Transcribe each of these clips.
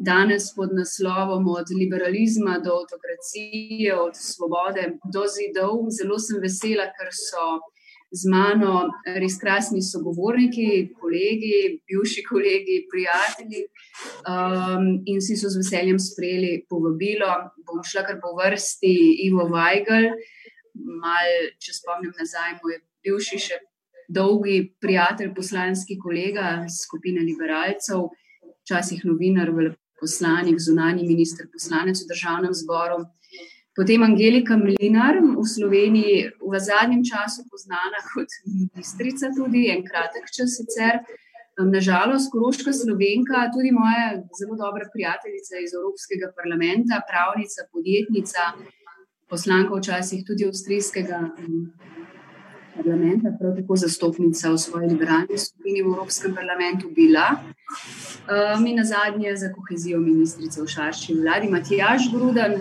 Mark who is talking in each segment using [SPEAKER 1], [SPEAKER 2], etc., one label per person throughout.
[SPEAKER 1] danes pod naslovom Od liberalizma do avtokracije, od svobode do zidov. Zelo sem vesela, ker so z mano res krasni sogovorniki, kolegi, bivši kolegi, prijatelji. Um, in vsi so z veseljem sprejeli povabilo. Bom šla kar po vrsti Ivo Weigl. Mal, če spomnim nazaj, moj bivši še dolgi prijatelj, poslanski kolega skupine liberalcev, včasih novinar, poslanik, zunani minister, poslanec v državnem zboru. Potem Angelika Mlinar, v Sloveniji v zadnjem času poznana kot ministrica, tudi en kratek čas sicer. Nažalost, Koroška Slovenka, tudi moja zelo dobra prijateljica iz Evropskega parlamenta, pravnica, podjetnica, poslanka včasih tudi avstrijskega parlamenta, prav tako zastopnica v svoji liberalni skupini v Evropskem parlamentu, bila. Um, in na zadnje za kohezijo ministrice v Šarši vladi, Matijaš Grudan,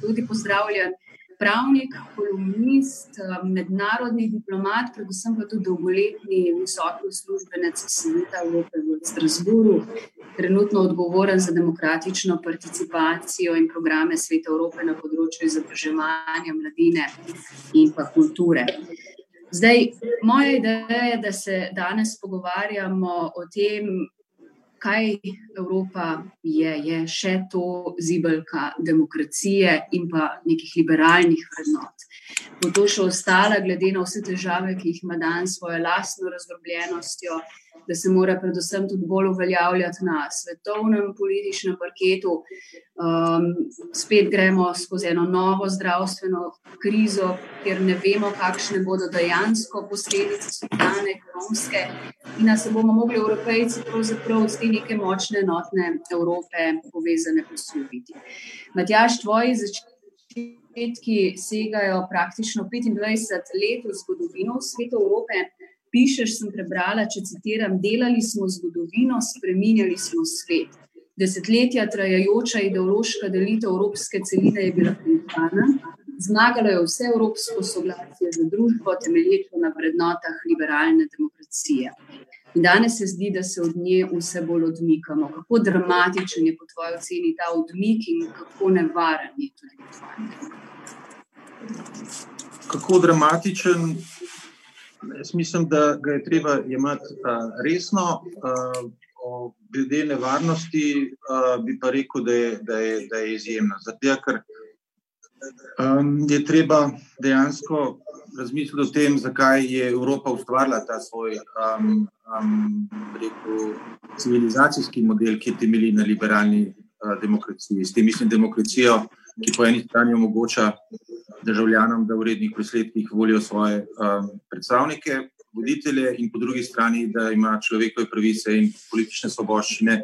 [SPEAKER 1] tudi pozdravljen, pravnik, kolumnist, um, mednarodni diplomat, predvsem pa tudi dolgoletni visoki uslužbenec Sveta Evrope v Strasburu, trenutno odgovoren za demokratično participacijo in programe Sveta Evrope na področju izobraževanja, mladine in pa kulture. Zdaj, moja ideja je, da se danes pogovarjamo o tem, kaj Evropa je, je še to zibelka demokracije in pa nekih liberalnih vrednot. Bo to še ostala, glede na vse težave, ki jih ima danes s svojo lastno razdrobljenostjo, da se mora predvsem tudi bolj uveljavljati na svetovnem političnem parketu. Um, spet gremo skozi eno novo zdravstveno krizo, ker ne vemo, kakšne bodo dejansko posledice socialne, ekonomske, in da se bomo mogli, evropejci, pravzaprav od te neke močne, enotne Evrope povezane posloviti. Matjaš, tvoji začetki segajo praktično 25 let v zgodovino sveta Evrope pišeš, sem prebrala, če citiram: Delali smo zgodovino, spremenjali smo svet. Desetletja trajajoča ideološka delitev evropske celine je bila končana, zmagalo je vse evropsko soglasje za družbo, temelječo na vrednotah liberalne demokracije. In danes se zdi, da se od nje vse bolj odmikamo. Kako dramatičen je po tvoji oceni ta odmik in kako nevaren je tudi po tvojem?
[SPEAKER 2] Kako dramatičen Jaz mislim, da ga je treba imeti uh, resno. Uh, glede nevarnosti, uh, bi pa rekel, da je, da je, da je izjemna. Zato, ker um, je treba dejansko razmisliti o tem, zakaj je Evropa ustvarila ta svoj um, um, rekel, civilizacijski model, ki temelji na liberalni uh, demokraciji. S tem mislim demokracijo, ki po eni strani omogoča državljanom, da v rednih presledkih volijo svoje um, predstavnike, voditelje, in po drugi strani, da ima človekove pravice in politične svoboščine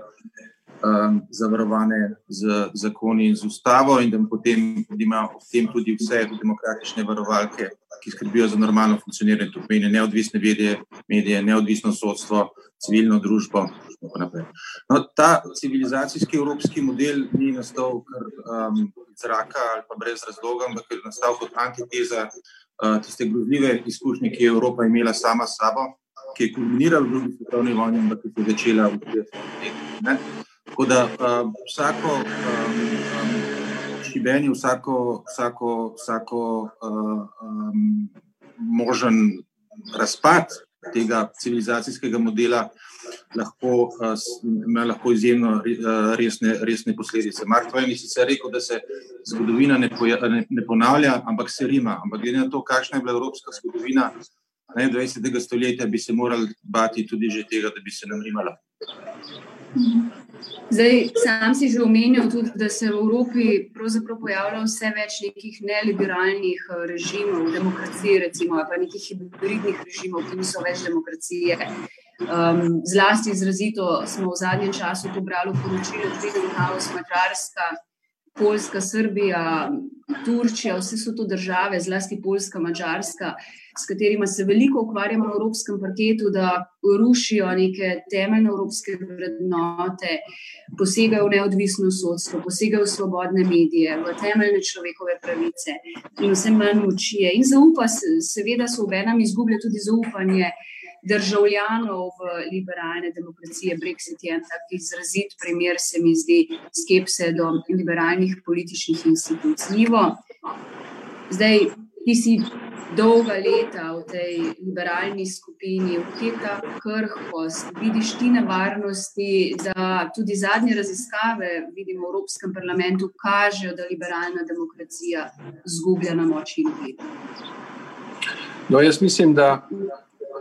[SPEAKER 2] um, zavarovane z zakoni in z ustavo, in da potem ima v tem tudi vse demokratične varovalke, ki skrbijo za normalno funkcioniranje, to pomeni neodvisne medije, medije neodvisno sodstvo, civilno družbo. No, ta civilizacijski evropski model ni nastal kar um, zraka ali pa brez razloga, ampak je nastal kot antiteza uh, tiste grozljive izkušnje, ki je Evropa imela sama s sabo, ki je kulminirala v drugi svetovni vojni, ampak ki je začela v 30 letih. Tako da uh, vsako um, um, šibenje, vsako, vsako, vsako uh, um, možen razpad tega civilizacijskega modela lahko, uh, ima lahko izjemno resne, resne posledice. Mark Twain je sicer rekel, da se zgodovina ne, poja, ne, ne ponavlja, ampak se rima. Ampak glede na to, kakšna je bila evropska zgodovina ne, 20. stoletja, bi se morali bati tudi že tega, da bi se nam rimala.
[SPEAKER 1] Zdaj, sam si že omenil, tudi, da se v Evropi pojavlja vse več nekih neliberalnih eh, režimov, demokracije, recimo, pa nekih hibridnih režimov, ki niso več demokracije. Um, zlasti izrazito smo v zadnjem času pobrali poročilo, da je Haus, Mačarska, Poljska, Srbija, Turčija, vse so to države, zlasti Poljska, Mačarska, s katerimi se veliko ukvarjamo na evropskem parketu, da rušijo neke temeljne evropske vrednote, posegajo v neodvisno sodstvo, posegajo v svobodne medije, v temeljne človekove pravice in vse manj moči. In zaupa, seveda, so v enem izgublja tudi zaupanje državljanov v liberalne demokracije. Brexit je en tak izrazit primer, se mi zdi, skepse do liberalnih političnih institucij. Zdaj, ti si dolga leta v tej liberalni skupini, v tej ta krhkost, vidiš ti nevarnosti, da tudi zadnje raziskave, vidimo v Evropskem parlamentu, kažejo, da liberalna demokracija zgublja na moči in vpliv.
[SPEAKER 3] No, jaz mislim, da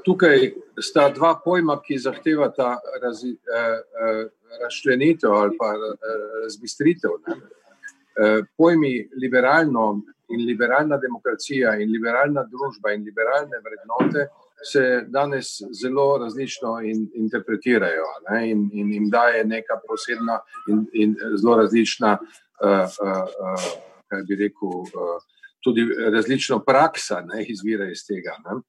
[SPEAKER 3] tukaj sta dva pojma, ki zahtevata raz, eh, eh, razčlenitev ali pa eh, razbistritev. Eh, pojmi liberalno in liberalna demokracija in liberalna družba in liberalne vrednote se danes zelo različno in, interpretirajo ne, in, in jim daje neka posebna in, in zelo različna, uh, uh, uh, kaj bi rekel, uh, tudi različno praksa ne, izvira iz tega. Ne.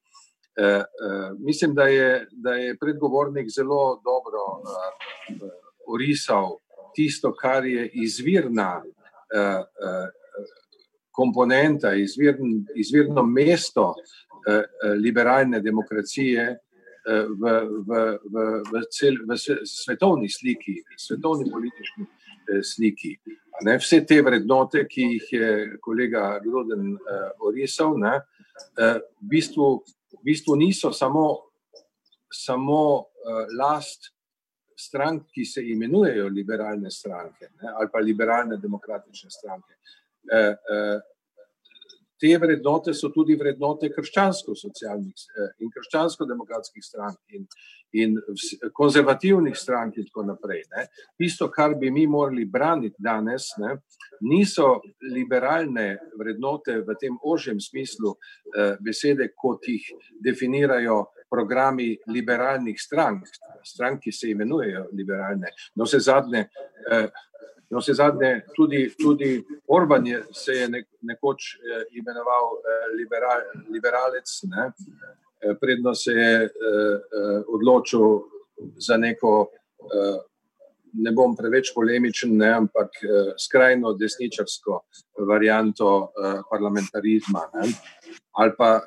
[SPEAKER 3] Uh, uh, mislim, da je, da je predgovornik zelo dobro uh, orisal tisto, kar je izvirna uh, uh, komponenta, izvirn, izvirno mesto eh, eh, liberalne demokracije eh, v, v, v, v, cel, v svetovni sliki, svetovni politični eh, sliki. Ne, vse te vrednote, ki jih je kolega Groden eh, orisal, ne, eh, v, bistvu, v bistvu niso samo, samo eh, last strank, ki se imenujejo liberalne stranke ne, ali pa liberalne demokratične stranke. Eh, eh, te vrednote so tudi vrednote krščansko-socialnih eh, in krščansko-demokratskih strank in, in konzervativnih strank in tako naprej. Ne. Tisto, kar bi mi morali braniti danes, ne, niso liberalne vrednote v tem ožjem smislu eh, besede, kot jih definirajo programi liberalnih strank, strank, ki se imenujejo liberalne. No, vse zadnje, eh, No, vse zadnje, tudi, tudi Orban je, se je nekoč eh, imenoval eh, liberal, liberalec, ne? Eh, predno se je odločil za neko, ne bom preveč polemičen, ne, ampak skrajno desničarsko varianto parlamentarizma. Ne? Ali pa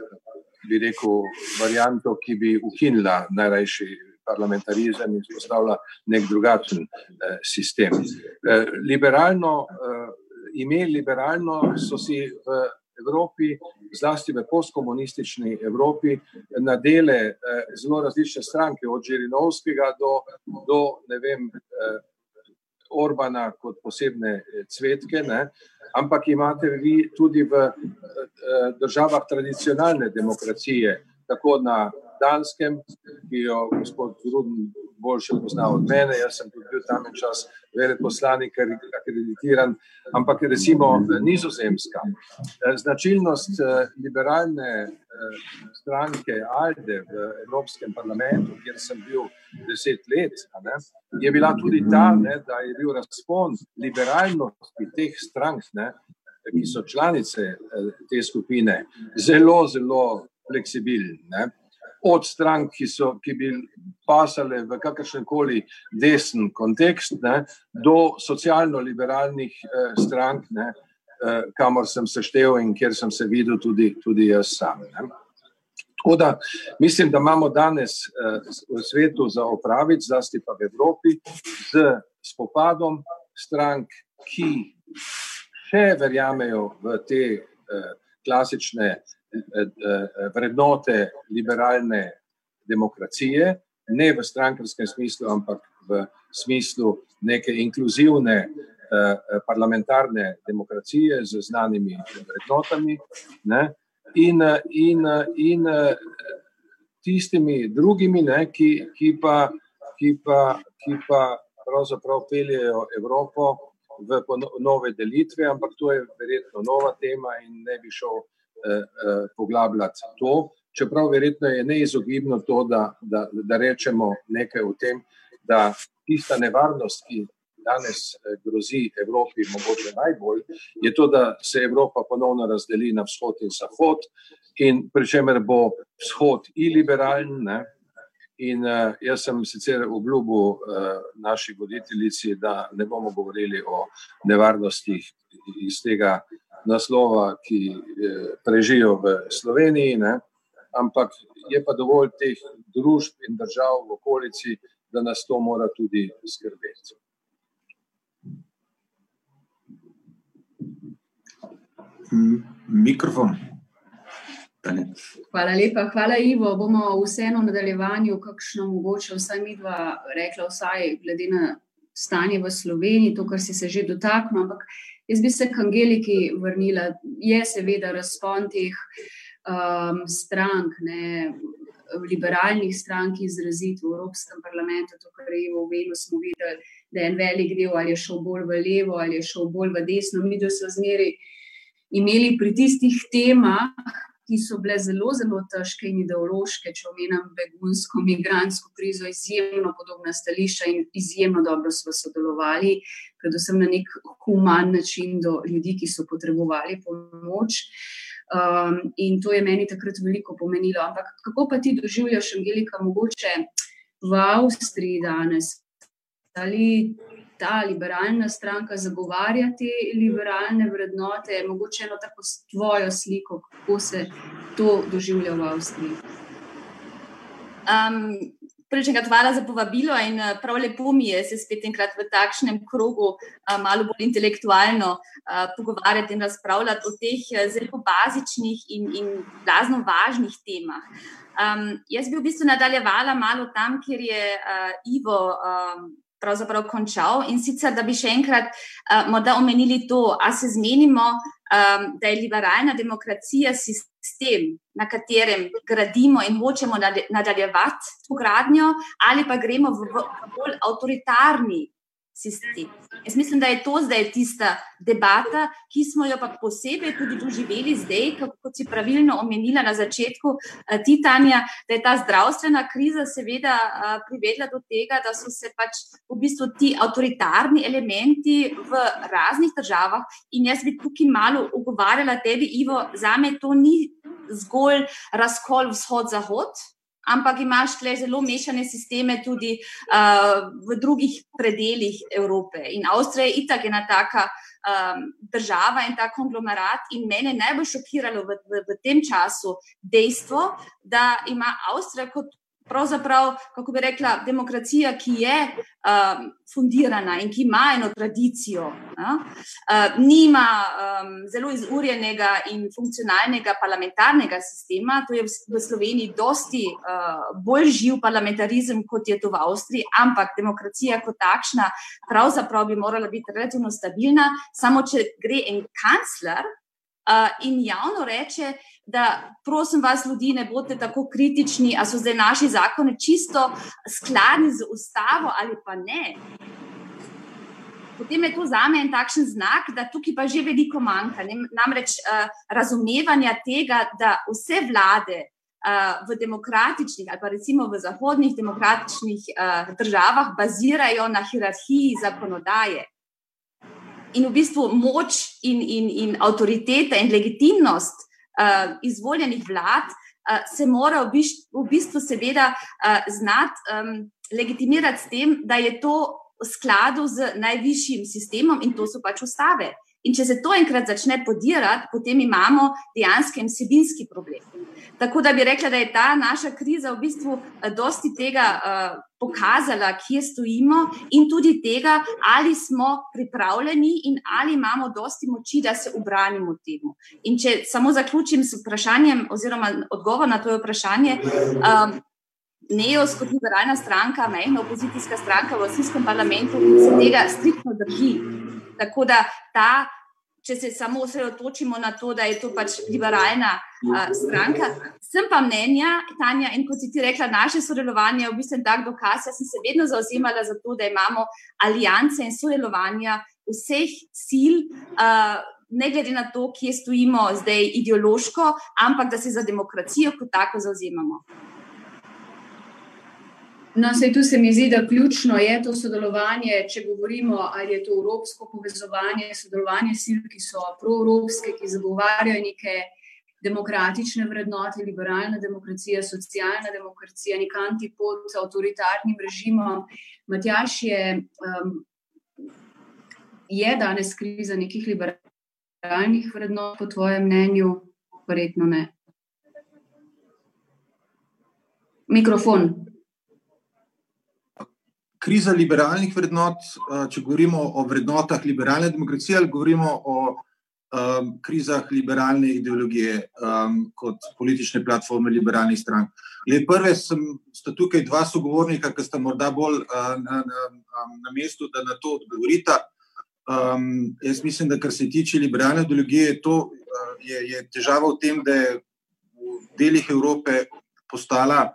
[SPEAKER 3] bi rekel, varianto, ki bi ukinila najrajši parlamentarizem in spostavlja nek drugačen eh, sistem. Eh, liberalno, eh, ime liberalno so si v Evropi, zlasti v postkomunistični Evropi, nadele eh, zelo različne stranke, od Žirinovskega do, do ne vem. Eh, Orbana kot posebne eh, cvetke, ne? ampak imate vi tudi v eh, državah tradicionalne demokracije, tako na Danskem, ki jo gospod Rudin boljše pozna od mene. Jaz sem tudi bil tam čas veleposlanik, akreditiran, ampak recimo nizozemska. Značilnost eh, liberalne eh, stranke Alde v Evropskem parlamentu, kjer sem bil deset let, ne, je bila tudi ta, ne, da je bil razpon liberalnosti teh strank, ne, ki so članice eh, te skupine, zelo, zelo fleksibilen od strank, ki, so, ki bi pasale v kakršen koli desen kontekst, ne, do socialno-liberalnih eh, strank, ne, eh, kamor sem se števil in kjer sem se videl tudi, tudi jaz sam. Ne. Tako da mislim, da imamo danes eh, v svetu za opraviti, zlasti pa v Evropi, z spopadom strank, ki še verjamejo v te eh, klasične vrednote liberalne demokracije, ne v strankarskem smislu, ampak v smislu neke inkluzivne eh, parlamentarne demokracije z znanimi vrednotami ne, in, in, in tistimi drugimi, ne, ki, ki, pa, ki, pa, ki pa pravzaprav peljejo Evropo v nove delitve, ampak to je verjetno nova tema in ne bi šel Eh, eh, poglabljati to. Čeprav verjetno je neizogibno to, da, da, da rečemo nekaj o tem, da tista nevarnost, ki danes eh, grozi Evropi, mogoče najbolj, je to, da se Evropa ponovno razdeli na vzhod in zahod, in pri čemer bo vzhod iliberalen. Ne? In uh, jaz sem sicer obljubil uh, naši voditeljici, da ne bomo govorili o nevarnostih iz tega naslova, ki prežijo v Sloveniji, ne? ampak je pa dovolj teh družb in držav v okolici, da nas to mora tudi skrbeti.
[SPEAKER 2] Mikrofon.
[SPEAKER 1] Hvala lepa, hvala Ivo. Bomo vseeno v nadaljevanju, kakšno mogoče vsaj mi dva rekla, vsaj glede na stanje v Sloveniji, to, kar si se že dotaknil, ampak jaz bi se k Angeliki vrnila. Je seveda razpon teh um, strank, ne, liberalnih strank izrazit v Evropskem parlamentu, to, kar je v Venu smo videli, da je en velik del ali je šel bolj v levo ali je šel bolj v desno. Mi, da so zmeri imeli pri tistih temah, ki so bile zelo, zelo težke in ideološke, če omenjam begunsko, migransko krizo, izjemno podobna stališča in izjemno dobro smo sodelovali, predvsem na nek human način do ljudi, ki so potrebovali pomoč. Um, in to je meni takrat veliko pomenilo. Ampak kako pa ti doživljaš, Angelika, mogoče v Avstriji danes? Ali ta liberalna stranka zagovarja te liberalne vrednote, mogoče eno tako tvojo sliko, kako se to doživlja v Avstriji.
[SPEAKER 4] Um, Prvič, hvala za povabilo in eh, prav lepo mi je se spet enkrat v takšnem krogu uh, malo bolj intelektualno uh, pogovarjati in razpravljati o teh zelo bazičnih in, in blazno važnih temah. Um, jaz bi v bistvu nadaljevala malo tam, kjer je uh, Ivo um, pravzaprav končal. In sicer, da bi še enkrat uh, morda omenili to, a se zmenimo, um, da je liberalna demokracija sistem, na katerem gradimo in hočemo nadaljevati to gradnjo, ali pa gremo v, v bolj avtoritarni sistem. Jaz mislim, da je to zdaj tista debata, ki smo jo pa posebej tudi doživeli zdaj, kot si pravilno omenila na začetku, eh, Titanja, da je ta zdravstvena kriza seveda eh, privedla do tega, da so se pač v bistvu ti avtoritarni elementi v raznih državah in jaz bi tukaj malo ugovarjala tebi, Ivo, za me to ni zgolj razkol vzhod-zahod, ampak imaš tle zelo mešane sisteme tudi uh, v drugih predeljih Evrope. In Avstrija je itak ena taka um, država in ta konglomerat. In mene najbolj šokiralo v, v, v tem času dejstvo, da ima Avstrija kot pravzaprav, kako bi rekla, demokracija, ki je um, fundirana in ki ima eno tradicijo, uh, nima um, zelo izurjenega in funkcionalnega parlamentarnega sistema, to je v, v Sloveniji dosti uh, bolj živ parlamentarizem, kot je to v Avstriji, ampak demokracija kot takšna pravzaprav bi morala biti relativno stabilna, samo če gre en kancler uh, in javno reče, da prosim vas, ljudi, ne bodite tako kritični, ali so zdaj naši zakoni čisto skladni z ustavo ali pa ne. Potem je to za me en takšen znak, da tukaj pa že veliko manjka. Namreč uh, razumevanja tega, da vse vlade uh, v demokratičnih ali pa recimo v zahodnih demokratičnih uh, državah bazirajo na hierarhiji zakonodaje. In v bistvu moč in, in, in avtoriteta in legitimnost uh, izvoljenih vlad, uh, se mora v bistvu, v bistvu seveda uh, znati um, legitimirati s tem, da je to v skladu z najvišjim sistemom in to so pač ustave. In če se to enkrat začne podirati, potem imamo dejansko en sebinski problem. Tako da bi rekla, da je ta naša kriza v bistvu eh, dosti tega uh, pokazala, kje stojimo, in tudi tega, ali smo pripravljeni in ali imamo dosti moči, da se obranimo temu. In če samo zaključim s vprašanjem, oziroma odgovor na to vprašanje. Um, Neos, kot liberalna stranka, majhna opozicijska stranka v Avstrijskem parlamentu, se tega striktno drži. Tako da ta če se samo osredotočimo na to, da je to pač liberalna uh, stranka. Sem pa mnenja, Tanja, in kot si ti rekla, naše sodelovanje je v bistvu tak dokaz. Jaz sem se vedno zauzemala za to, da imamo alijance in sodelovanja vseh sil. Uh, Ne glede na to, kje stojimo zdaj ideološko, ampak da se za demokracijo kot tako zauzemamo.
[SPEAKER 1] No, sej tu se mi zdi, da ključno je to sodelovanje, če govorimo, ali je to evropsko povezovanje, sodelovanje sil, ki so proevropske, ki zagovarjajo neke demokratične vrednote, liberalna demokracija, socialna demokracija, nek antipod avtoritarnim režimom. Matjaš je, um, je danes kriza nekih liberalnih vrednot, po tvojem mnenju, verjetno ne. Mikrofon.
[SPEAKER 2] Kriza liberalnih vrednot, če govorimo o vrednotah liberalne demokracije, ali govorimo o um, krizah liberalne ideologije um, kot politične platforme liberalnih strank. Le prve sem, sta tukaj dva sogovornika, ki sta morda bolj uh, na, na, na mestu, da na to odgovorita. Um, jaz mislim, da kar se tiče liberalne ideologije, to uh, je, je težava v tem, da je v delih Evrope postala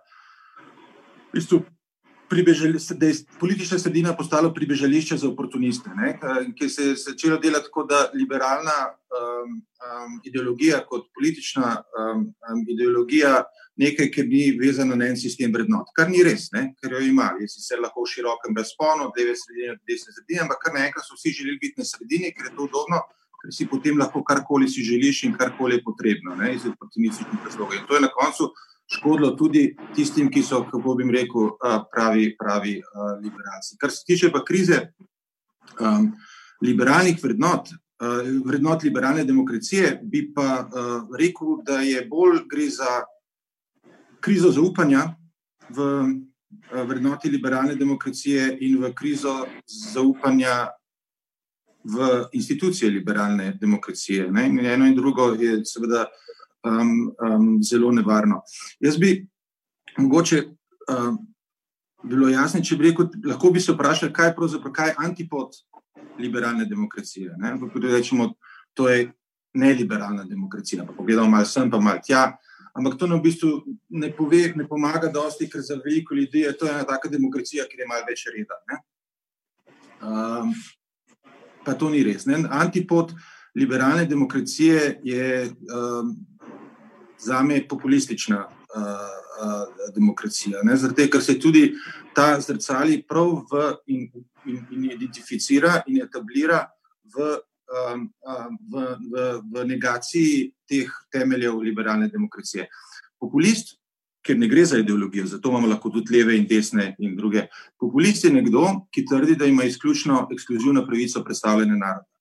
[SPEAKER 2] v bistvu da je politična sredina postala pribežališče za oportuniste, ne? ki se je začela delati tako, da liberalna um, um, ideologija kot politična um, um, ideologija nekaj, ker ni vezana na en sistem vrednot. Kar ni res, ne? ker jo ima. Je sicer lahko v širokem razponu, od leve sredine do desne sredine, ampak kar naenkrat so vsi želeli biti na sredini, ker je to udobno, ker si potem lahko karkoli si želiš in karkoli je potrebno, ne? iz oportunističnih razlogov. In to je na koncu škodilo tudi tistim, ki so, kako bi rekel, pravi, pravi liberalci. Kar se tiče pa krize um, liberalnih vrednot, uh, vrednot liberalne demokracije, bi pa uh, rekel, da je bolj gre za krizo zaupanja v uh, vrednoti liberalne demokracije in v krizo zaupanja. V institucije liberalne demokracije. Ne? Eno in drugo je, seveda, uh, um, um, zelo nevarno. Jaz bi mogoče um, bilo jasno, če bi rekel, lahko bi se vprašali, kaj je pravzaprav kaj antipod liberalne demokracije. Rečemo, to je neliberalna demokracija. Pa pogledamo malo sem, pa malo tja. Ampak to nam v bistvu ne, pove, ne pomaga, dosti, ker za veliko ljudi je to ena taka demokracija, ki je malo več reda. Um, pa to ni res. Ne? Antipod liberalne demokracije je um, za me populistična uh, uh, demokracija. Zato, ker se tudi ta zrcali prav v, in, in, in identificira in etablira v, um, v, v, v negaciji teh temeljev liberalne demokracije. Populist, ker ne gre za ideologijo, zato imamo lahko tudi leve in desne in druge. Populist je nekdo, ki trdi, da ima izključno ekskluzivno pravico predstavljanja naroda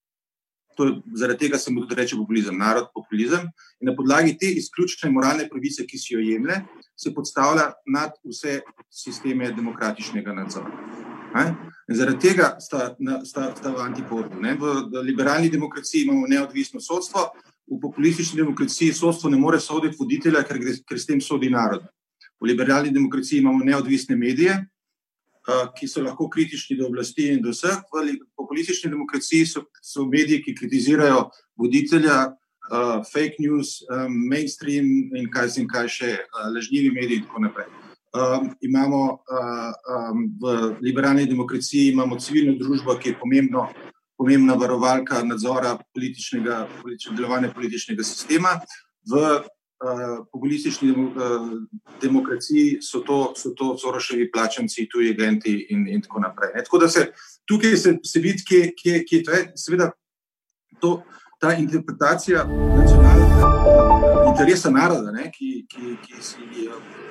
[SPEAKER 2] to, zaradi tega se mu tudi reče populizem, narod populizem. In na podlagi te izključne moralne pravice, ki si jo jemlje, se podstavlja nad vse sisteme demokratičnega nadzora. Zaradi tega sta, sta, sta v antipodu. Ne? V liberalni demokraciji imamo neodvisno sodstvo, v populistični demokraciji sodstvo ne more soditi voditelja, ker, ker s tem sodi narod. V liberalni demokraciji imamo neodvisne medije, ki so lahko kritični do oblasti in do vseh. V populistični demokraciji so, so mediji, ki kritizirajo voditelja, uh, fake news, um, mainstream in kaj se jim kaj še, uh, lažnivi mediji in tako naprej. Um, imamo uh, um, v liberalni demokraciji imamo civilno družbo, ki je pomembno, pomembna varovalka nadzora političnega, političnega delovanja političnega sistema. V uh, populistični uh, demokraciji so to, so to Soroševi plačanci, tuji agenti in, in tako naprej. Ne? Tako da se tukaj se, se vidi, kje, kje, kje to je. Seveda, to, ta interpretacija nacionalnega interesa naroda, ne? ki, ki, ki si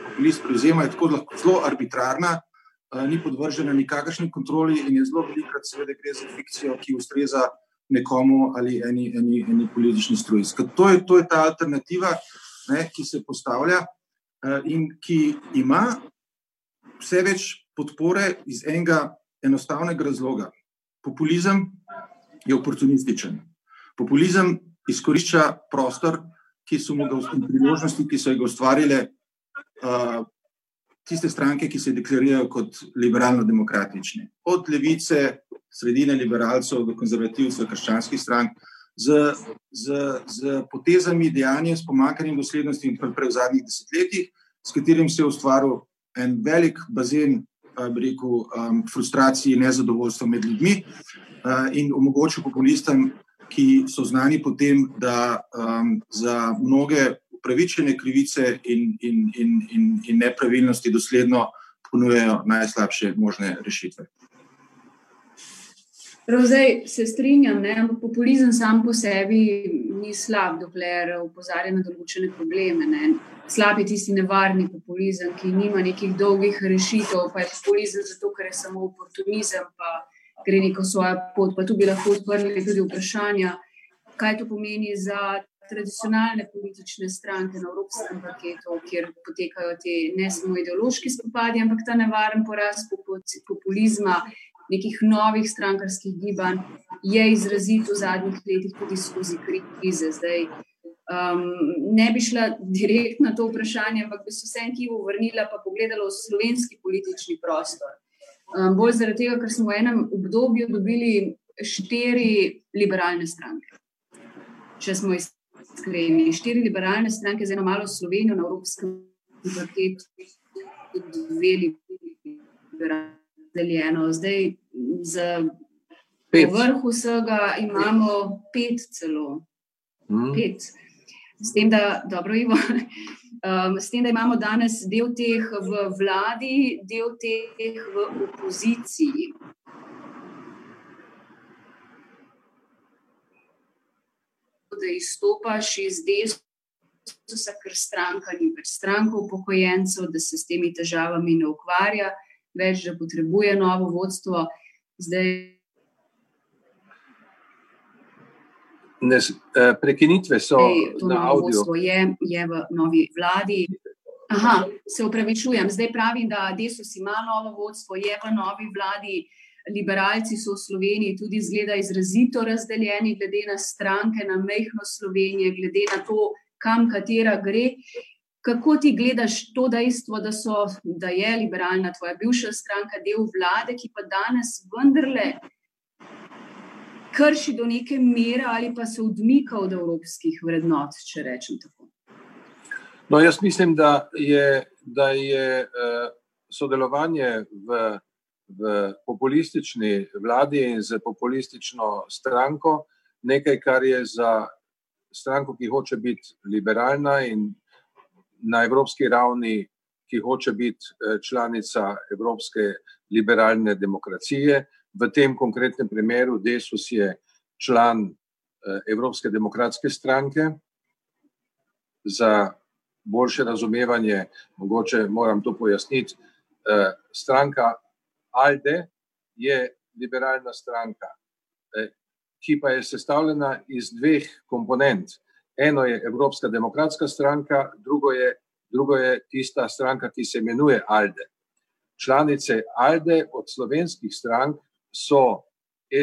[SPEAKER 2] populist prevzema, je tako zelo arbitrarna. Uh, ni podvržena nikakršni kontroli, in je zelo velikokrat, seveda, gre za fikcijo, ki ustreza nekomu ali eni, eni, eni politični struji. To, to je ta alternativa, ne, ki se postavlja uh, in ki ima vse več podpore iz enega enostavnega razloga. Populizem je oportunističen. Populizem izkorišča prostor, ki so mu ga priložnosti, ki so jih ustvarile uh, tiste stranke, ki se deklarirajo kot liberalno-demokratične. Od levice, sredine liberalcev do konzervativcev, krščanskih strank, z, z, z potezami, dejanjem, s pomankanjem doslednosti in prej v zadnjih desetletjih, s katerim se je ustvaril en velik bazen rekel, um, frustracij in nezadovoljstva med ljudmi uh, in omogočil populistom, ki so znani potem, da um, za mnoge upravičene krivice in, in, in, in, in nepravilnosti dosledno ponujejo najslabše možne rešitve.
[SPEAKER 1] Prav zdaj se strinjam, ne, ampak populizem sam po sebi ni slab, dokler upozarja na določene probleme. Ne. Slab je tisti nevarni populizem, ki nima nekih dolgih rešitev, pa je populizem zato, ker je samo oportunizem, pa gre neko svojo pot. Pa tu bi lahko odprli tudi vprašanja, kaj to pomeni za tradicionalne politične stranke na evropskem paketu, kjer potekajo te ne samo ideološki spopadi, ampak ta nevaren porast populizma, nekih novih strankarskih gibanj, je izrazit v zadnjih letih tudi skozi krize. Zdaj, um, ne bi šla direktno na to vprašanje, ampak bi se vsem kivu vrnila in pogledala v slovenski politični prostor. Um, bolj zaradi tega, ker smo v enem obdobju dobili štiri liberalne stranke. Če smo iskreni, štiri liberalne stranke, z eno malo Slovenijo na Evropskem paketu, dve liberalne. Zdaj, za vrh vsega imamo pet, celo mm. pet. S tem, da, dobro, Ivo, um, s tem, da imamo danes del teh v vladi, del teh v opoziciji. da izstopaš iz desno, ker stranka ni več stranka upokojencev, da se s temi težavami ne ukvarja več, da potrebuje novo vodstvo. Zdaj,
[SPEAKER 3] Ne, eh, prekinitve so na audio.
[SPEAKER 1] Je, je v novi vladi. Aha, se upravičujem, zdaj pravim, da Desus ima novo vodstvo, je v novi vladi liberalci so v Sloveniji tudi zgleda izrazito razdeljeni, glede na stranke, na mehko Slovenijo, glede na to, kam katera gre. Kako ti gledaš to dejstvo, da, so, da je liberalna tvoja bivša stranka del vlade, ki pa danes vendarle krši do neke mere ali pa se odmika od evropskih vrednot, če rečem tako?
[SPEAKER 3] No, jaz mislim, da je, da je uh, sodelovanje v v populistični vladi in z populistično stranko, nekaj, kar je za stranko, ki hoče biti liberalna in na evropski ravni, ki hoče biti eh, članica Evropske liberalne demokracije. V tem konkretnem primeru Desus je član eh, Evropske demokratske stranke. Za boljše razumevanje, mogoče moram to pojasniti, eh, stranka ALDE je liberalna stranka, ki pa je sestavljena iz dveh komponent. Eno je Evropska demokratska stranka, drugo je, drugo je tista stranka, ki se imenuje ALDE. Članice ALDE od slovenskih strank so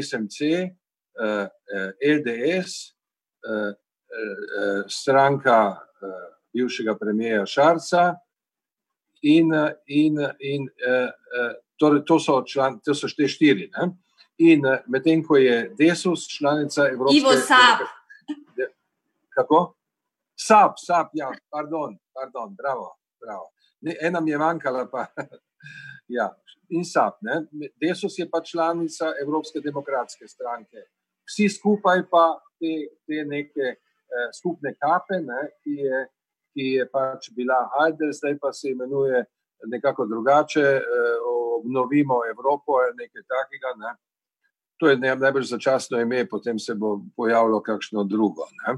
[SPEAKER 3] SMC, eh, LDS, eh, stranka bivšega premijeja Šarca in, in, in Torej, to so, član, to so šte štiri. Ne? In eh, medtem ko je Desus, članica Evropske
[SPEAKER 4] unije. Ivo Sab.
[SPEAKER 3] Kako? Sab, Sab, ja, pardon, pardon, bravo. bravo. Ne, ena mi je manjkala, pa. ja, in Sab. Ne? Desus je pa članica Evropske demokratske stranke. Vsi skupaj pa te, te neke eh, skupne kape, ne, ki, je, ki je pač bila Alde, zdaj pa se imenuje nekako drugače. Eh, obnovimo Evropo nekaj takega. Ne. To je najbolj začasno ime, potem se bo pojavilo kakšno drugo. Ne.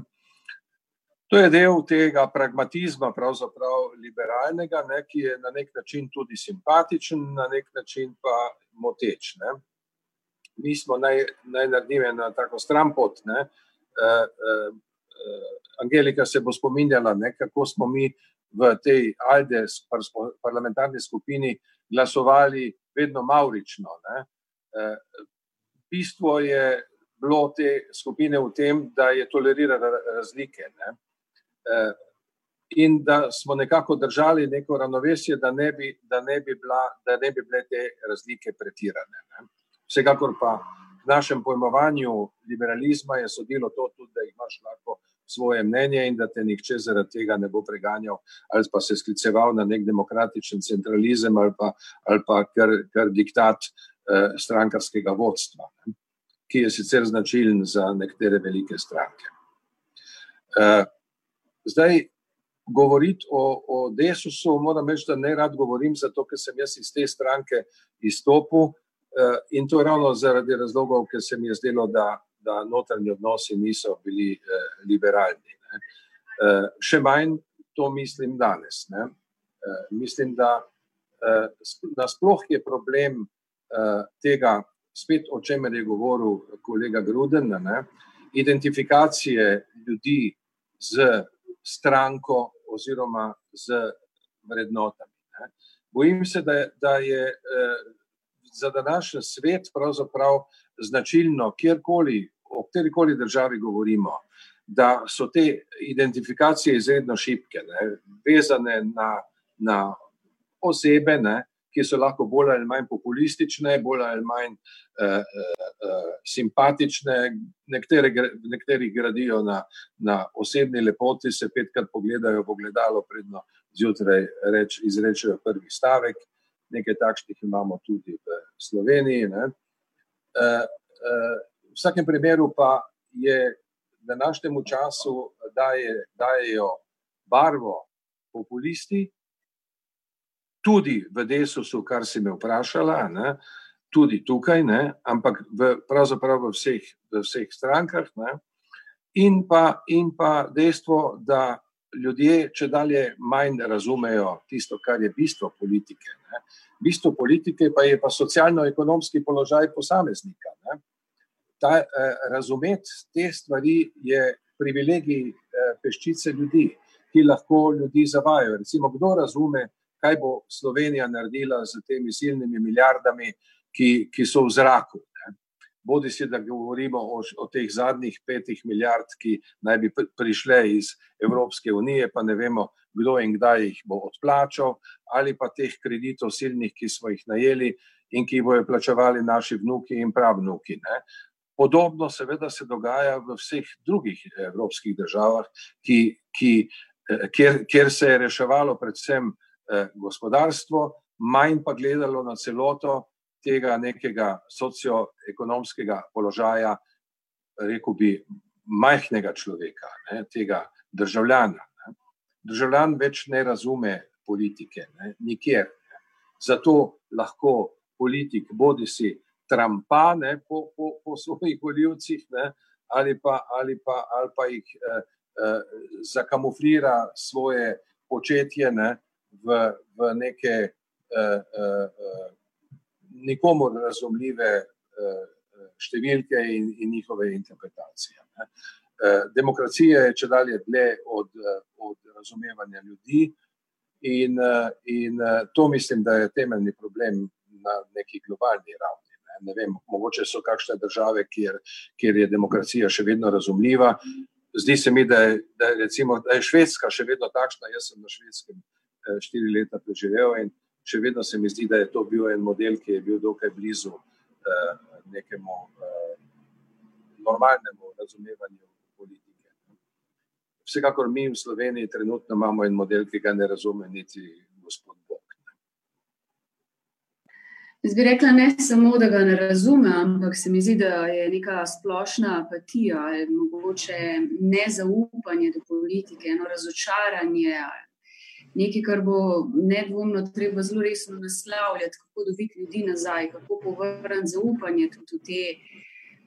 [SPEAKER 3] To je del tega pragmatizma, pravzaprav liberalnega, ne, ki je na nek način tudi simpatičen, na nek način pa moteč. Ne. Mi smo naj, naj naredili na tako stran pot. Ne. Uh, uh, Angelika se bo spominjala, ne, kako smo mi v tej ALDE, parlamentarni skupini, glasovali vedno maurično. Ne. Eh, bistvo je bilo te skupine v tem, da je tolerirala razlike ne. Eh, in da smo nekako držali neko ravnovesje, da ne bi, da ne bi, bila, da ne bi bile te razlike pretirane. Ne. Vsekakor pa v našem pojmovanju liberalizma je sodilo to tudi, da imaš lahko svoje mnenje in da te nihče zaradi tega ne bo preganjal ali pa se skliceval na nek demokratičen centralizem ali pa, ali pa kar, kar diktat eh, strankarskega vodstva, ne, ki je sicer značilen za nekatere velike stranke. Eh, zdaj, govoriti o, o desusu, moram reči, da ne rad govorim, zato ker sem jaz iz te stranke izstopil. Uh, in to ravno zaradi razlogov, ker se mi je zdelo, da da notranji odnosi niso bili eh, liberalni. Eh, še manj to mislim danes. Eh, mislim, da eh, nasploh je problem eh, tega, spet o čemer je govoril kolega Gruden, ne? identifikacije ljudi z stranko oziroma z vrednotami. Ne. Bojim se, da da je eh, za današnji svet pravzaprav značilno, kjerkoli, o kjerkoli državi govorimo, da so te identifikacije izredno šibke, ne, vezane na, na osebe, ne, ki so lahko bolj ali manj populistične, bolj ali manj uh, uh, simpatične, nekateri, nekateri gradijo na, na osebni lepoti, se petkrat pogledajo v gledalo, predno zjutraj reč, izrečejo prvi stavek. Nekaj takšnih imamo tudi v Sloveniji. Uh, uh, v vsakem primeru pa je v današnjem času daje, dajejo barvo populisti, tudi v Desusu, kar si me vprašala, ne, tudi tukaj, ne, ampak v, pravzaprav v vseh, v vseh strankah. Ne, in, pa, in pa dejstvo, da ljudje če dalje manj razumejo tisto, kar je bistvo politike. Ne. Bistvo politike pa je pa socialno-ekonomski položaj posameznika. Ne. Ta, eh, razumeti te stvari je privilegij eh, peščice ljudi, ki lahko ljudi zavajajo. Recimo, kdo razume, kaj bo Slovenija naredila z temi silnimi milijardami, ki, ki so v zraku. Bodi si, da govorimo o, o teh zadnjih petih milijard, ki naj bi prišle iz Evropske unije, pa ne vemo, kdo in kdaj jih bo odplačal, ali pa teh kreditov silnih, ki smo jih najeli in ki bojo plačevali naši vnuki in pravnuki. Ne. Podobno, seveda, se dogaja v vseh drugih evropskih državah, ki, ki, eh, kjer, kjer se je reševalo predvsem Eh, gospodarstvo, manj pa gledalo na celoto tega nekega socioekonomskega položaja, rekel bi, majhnega človeka, ne, tega državljana. Ne. Državljan več ne razume politike, ne, nikjer. Ne. Zato lahko politik bodi si trampa ne, po, po, po svojih voljivcih ali, ali, ali pa jih eh, eh, zakamuflira svoje početje. Ne, v, v neke uh, uh, nikomu razumljive uh, številke in, in njihove interpretacije. Ne. Demokracija je če dalje dlje od, od razumevanja ljudi, in, in to mislim, da je temeljni problem na neki globalni ravni. Ne. Ne vem, mogoče so kakšne države, kjer, kjer je demokracija še vedno razumljiva. Zdi se mi, da je, da, je, recimo, da je Švedska še vedno takšna. Jaz sem na švedskem Eh, štiri leta preživel in še vedno se mi zdi, da je to bil en model, ki je bil dokaj blizu eh, nekemu eh, normalnemu razumevanju politike. Vsekakor mi v Sloveniji trenutno imamo en model, ki ga ne razume niti gospod.
[SPEAKER 1] Jaz bi rekla ne samo, da ga ne razume, ampak se mi zdi, da je neka splošna apatija ali mogoče nezaupanje do politike, eno razočaranje nekaj, kar bo nedvomno treba zelo resno naslavljati, kako dobiti ljudi nazaj, kako povrniti zaupanje tudi v te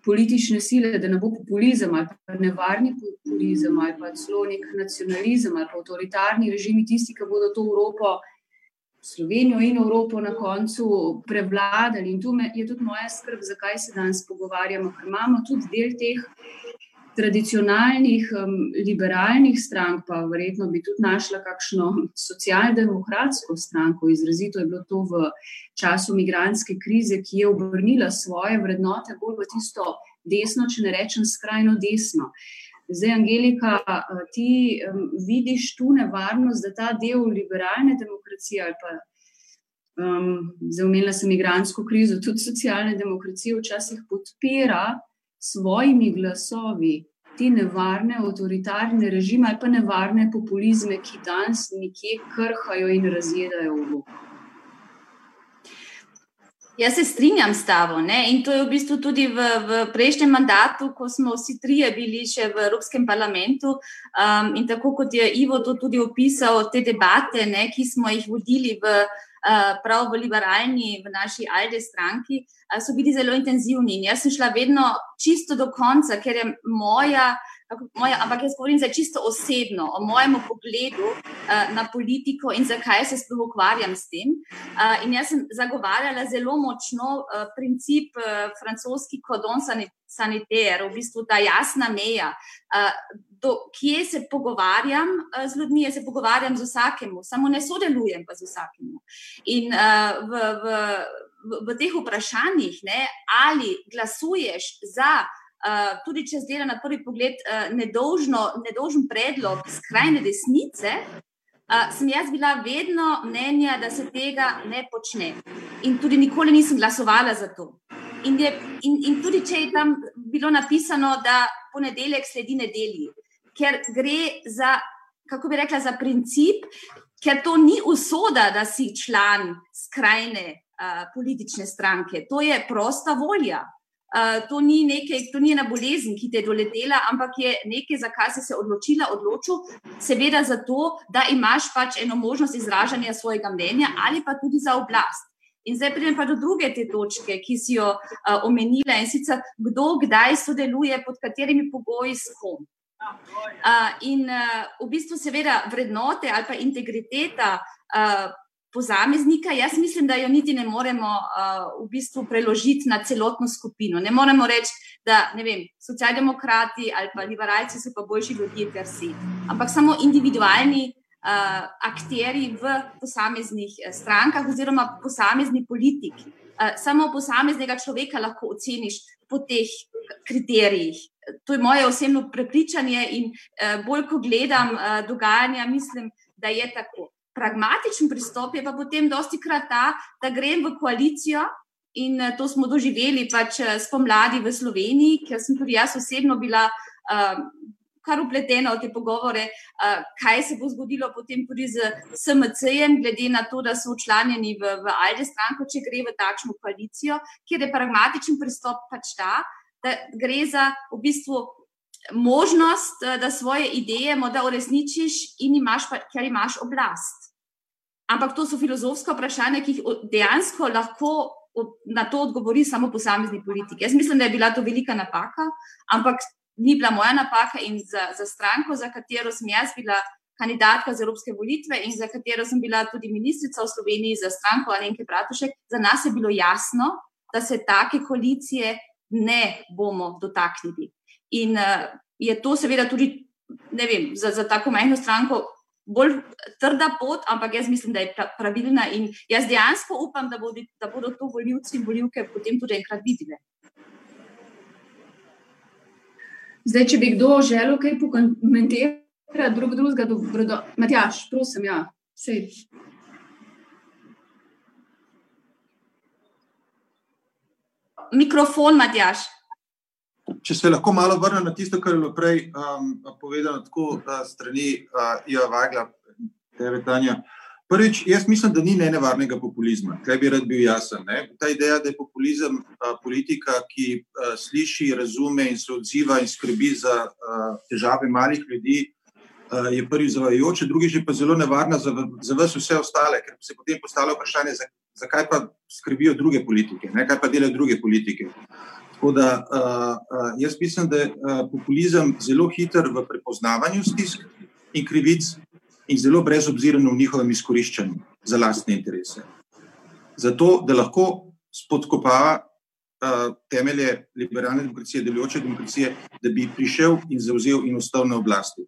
[SPEAKER 1] politične sile, da ne bo populizem ali pa nevarni populizem ali pa celo nek nacionalizem ali pa avtoritarni režimi tisti, ki bodo to Evropo. Slovenijo in Evropo na koncu prevladali, in tu je tudi moja skrb, zakaj se danes pogovarjamo, ker imamo tudi del teh tradicionalnih um, liberalnih strank, pa verjetno bi tudi našla kakšno socialdemokratsko stranko. Izrazito je bilo to v času migranske krize, ki je obrnila svoje vrednote bolj v tisto desno, če ne rečem skrajno desno. Zdaj, Angelika, ti um, vidiš tu nevarnost, da ta del liberalne demokracije ali pa um, zdaj omenila sem migransko krizo, tudi socialne demokracije včasih podpira svojimi glasovi te nevarne avtoritarne režime ali pa nevarne populizme, ki danes nekje krhajo in razjedajo v Evropi.
[SPEAKER 4] Jaz se strinjam s tabo. Ne? In to je v bistvu tudi v, v prejšnjem mandatu, ko smo vsi trije bili še v Evropskem parlamentu. Um, in tako kot je Ivo to tudi opisal, te debate, ne, ki smo jih vodili v, uh, prav v liberalni, v naši Alde stranki, uh, so bili zelo intenzivni. In jaz sem šla vedno čisto do konca, ker je moja moja, ampak jaz govorim zdaj čisto osebno, o mojem pogledu uh, na politiko in zakaj se sploh ukvarjam s tem. Uh, in jaz sem zagovarjala zelo močno uh, princip uh, francoski kodon sanitaire, v bistvu ta jasna meja. Do kje se pogovarjam uh, z ljudmi, jaz se pogovarjam z vsakim, samo ne sodelujem pa z vsakim. In uh, v, v, v, v teh vprašanjih, ne, ali glasuješ za. Uh, tudi če zdaj na prvi pogled uh, nedolžno, nedolžen predlog skrajne desnice, uh, sem jaz bila vedno mnenja, da se tega ne počne. In tudi nikoli nisem glasovala za to. In, je, in, in tudi če je tam bilo napisano, da ponedeljek sledi nedelji, ker gre za, kako bi rekla, za princip, ker to ni usoda, da si član skrajne uh, politične stranke, to je prosta volja. Uh, to, ni nekaj, to ni ena bolezen, ki te je doletela, ampak je nekaj, za kar si se odločila, odločil, seveda zato, da imaš pač eno možnost izražanja svojega mnenja ali pa tudi za oblast. In zdaj pridem pa do druge te točke, ki si jo uh, omenila in sicer kdo kdaj sodeluje, pod katerimi pogoji s kom. Uh, in uh, v bistvu, seveda, vrednote ali pa integriteta uh, posameznika, jaz mislim, da jo niti ne moremo uh, v bistvu preložiti na celotno skupino. Ne moremo reči, da ne vem, socialdemokrati ali pa liberalci so pa boljši ljudje, ker si. Ampak samo individualni uh, akteri v posameznih eh, strankah oziroma posamezni politiki. Uh, samo posameznega človeka lahko oceniš po teh kriterijih. To je moje osebno prepričanje, in uh, bolj, ko gledam uh, dogajanja, mislim, da je tako. Pragmatičen pristop je pa potem dosti krat ta, da grem v koalicijo. In to smo doživeli pač spomladi v Sloveniji, ker sem tudi jaz osebno bila kar upletena v te pogovore, kaj se bo zgodilo potem tudi z SMC-jem, glede na to, da so učlanjeni v, v Alde stranko, če gre v takšno koalicijo, kjer je pragmatičen pristop pač ta, da gre za v bistvu. Možnost, da svoje ideje morda uresničiš, in imaš, pa, ker imaš oblast. Ampak to so filozofska vprašanja, ki jih dejansko lahko na to odgovori samo posamezni politik. Jaz mislim, da je bila to velika napaka, ampak ni bila moja napaka in za, za stranko, za katero sem jaz bila kandidatka za evropske volitve in za katero sem bila tudi ministrica v Sloveniji za stranko Alenke Bratušek, za nas je bilo jasno, da se take koalicije ne bomo dotaknili. In uh, je to seveda tudi, ne vem, za, za tako majhno stranko. Bolj trda pot, ampak jaz mislim, da je pravilna, in jaz dejansko upam, da bodo, da bodo to voljivci in voljivke potem tudi enkrat videli.
[SPEAKER 1] Zdaj, če bi kdo želel kaj pokomentirati, drug drugega, dobro, do... Matjaš, prosim, ja, sej.
[SPEAKER 4] Mikrofon, Matjaš.
[SPEAKER 2] Če se lahko malo vrnem na tisto, kar je bilo prej um, povedano, tako da strani uh, Iva Vagla, tebe, Tanja. Uh, Prvič, jaz mislim, da ni nevarnega populizma. Kaj bi rad bil jasen? Ne? Ta ideja, da je populizem a, politika, ki a, sliši, razume in se odziva in skrbi za a, težave malih ljudi, a, je prvi zavajajoč, drugi je pa zelo nevarna za, za vse ostale, ker se potem postavlja vprašanje, zakaj pa skrbijo druge politike, ne? kaj pa delajo druge politike. Tako da a, a, jaz mislim, da je a, populizem zelo hiter v prepoznavanju stisk in krivic in zelo brezobziren v njihovem izkoriščanju za lastne interese. Zato, da lahko spodkopava uh, temelje liberalne demokracije, delujoče demokracije, da bi prišel in zauzel in ostal na oblasti.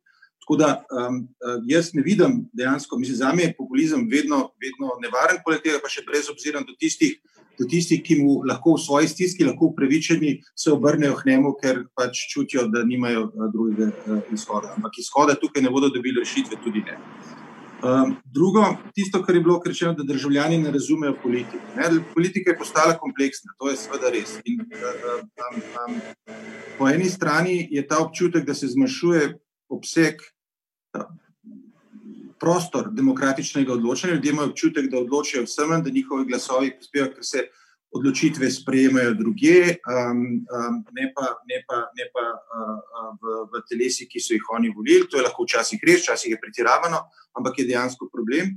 [SPEAKER 2] Tako da um, jaz ne vidim dejansko, mislim, za me je populizem vedno, vedno nevaren, poleg tega pa še brezobziren do tistih, do tistih, ki mu lahko v svoji stiski, lahko upravičeni, se obrnejo k njemu, ker pač čutijo, da nimajo uh, drugega uh, izhoda. Ampak izhoda tukaj ne bodo dobili rešitve, tudi ne. Um, drugo, tisto, kar je bilo rečeno, da državljani ne razumejo politike. Ne? Politika je postala kompleksna, to je seveda res. In, um, um, po eni strani je ta občutek, da se zmanjšuje obseg prostor demokratičnega odločanja. Ljudje imajo občutek, da odločajo vsem, da njihovi glasovi prispevajo, ker se odločitve sprejemajo druge, um, um, ne pa, ne pa, ne pa uh, v, v telesi, ki so jih oni volili. To je lahko včasih res, včasih je pretiravano, ampak je dejansko problem.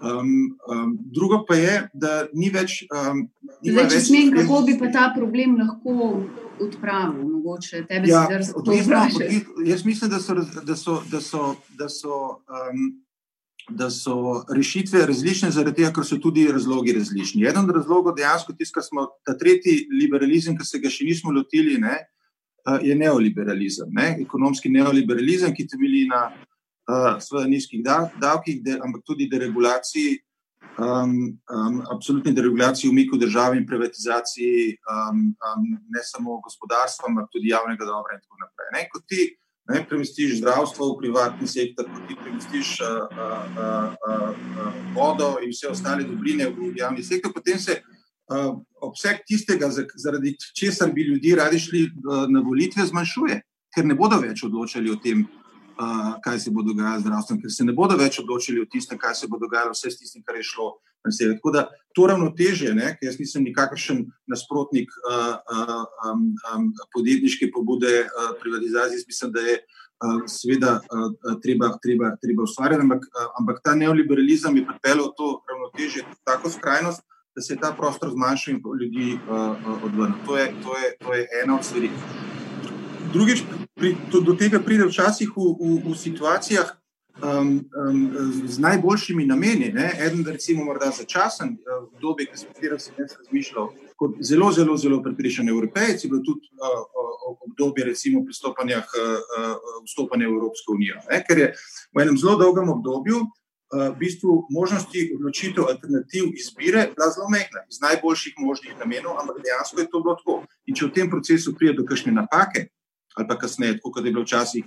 [SPEAKER 2] Um, um, drugo pa je, da ni več. Um,
[SPEAKER 1] Zdaj, če smem, kako bi pa ta problem lahko odpravil, mogoče tebe ja,
[SPEAKER 2] odvisno, odvisno, Jaz mislim, da so, da so, da so, da so, um, da so rešitve različne, zaradi tega, ker so tudi razlogi različni. Eden od razlogov dejansko da smo ta tretji liberalizem, ki se ga še nismo lotili. Ne, je neoliberalizem, ne? ekonomski neoliberalizem, ki temelji na uh, nizkih davkih, ampak tudi deregulaciji, um, um, absolutni deregulaciji, umiku države in privatizaciji um, um, ne samo gospodarstva, ampak tudi javnega dobra in tako naprej. Ne? Ko ti ne, premestiš zdravstvo v privatni sektor, ko ti premestiš uh, uh, uh, uh, vodo in vse ostale dobrine v javni sektor, potem se uh, obseg tistega, zaradi česar bi ljudje radi šli uh, na volitve, zmanjšuje, ker ne bodo več odločali o tem, kaj se bo dogajalo z zdravstvom, ker se ne bodo več odločili o tistem, kaj se bo dogajalo vse s tistim, kar je šlo. Tako da to ravnotežje, ker jaz nisem nikakršen nasprotnik uh, uh, um, um, podjetniške pobude uh, privatizacije, mislim, da je uh, seveda uh, treba, treba, treba ustvarjati, ampak, uh, ampak ta neoliberalizem je pripeljal to ravnotežje tako skrajnost, da se je ta prostor zmanjšal in ljudi uh, uh, odvrnil. To, to, to je ena od stvari. Drugič, pri, to, do tega pride včasih v, v, v situacijah um, um, z najboljšimi nameni. Ne? Eden, recimo, morda začasen uh, obdobje, ki sem ga razmišljal kot zelo, zelo, zelo prepričan evropejci, bilo tudi uh, obdobje recimo pristopanja k uh, vstopanju v Evropsko unijo. Ne? Ker je v enem zelo dolgem obdobju v bistvu možnosti odločitev, alternativ izbire bila zelo mehna, iz najboljših možnih namenov, ampak dejansko je to bilo tako. In če v tem procesu pride do kakšne napake, ali pa kasneje, kot je bilo včasih,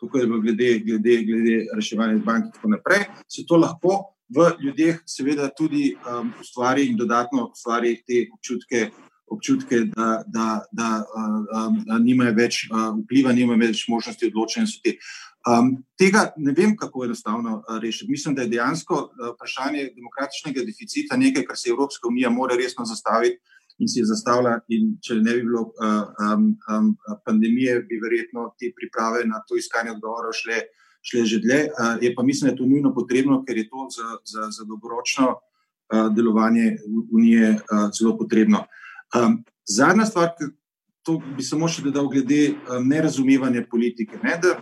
[SPEAKER 2] kako je bilo glede, glede, glede reševanja bank in tako naprej, se to lahko v ljudeh seveda tudi um, ustvari in dodatno ustvari te občutke. Občutke, da, da, da, um, da nimajo več uh, vpliva, nimajo več možnosti odločanja. Um, tega ne vem, kako enostavno uh, rešiti. Mislim, da je dejansko uh, vprašanje demokratičnega deficita nekaj, kar se Evropska unija mora resno zastaviti in si je zastavila. Če ne bi bilo um, um, pandemije, bi verjetno te priprave na to iskanje odgovorov šle, šle že dlje. Uh, je pa mislim, da je to nujno potrebno, ker je to za, za, za dolgoročno uh, delovanje unije uh, zelo potrebno. Um, zadnja stvar, ki to bi samo še dodal, glede um, nerazumevanja politike. Ne, da,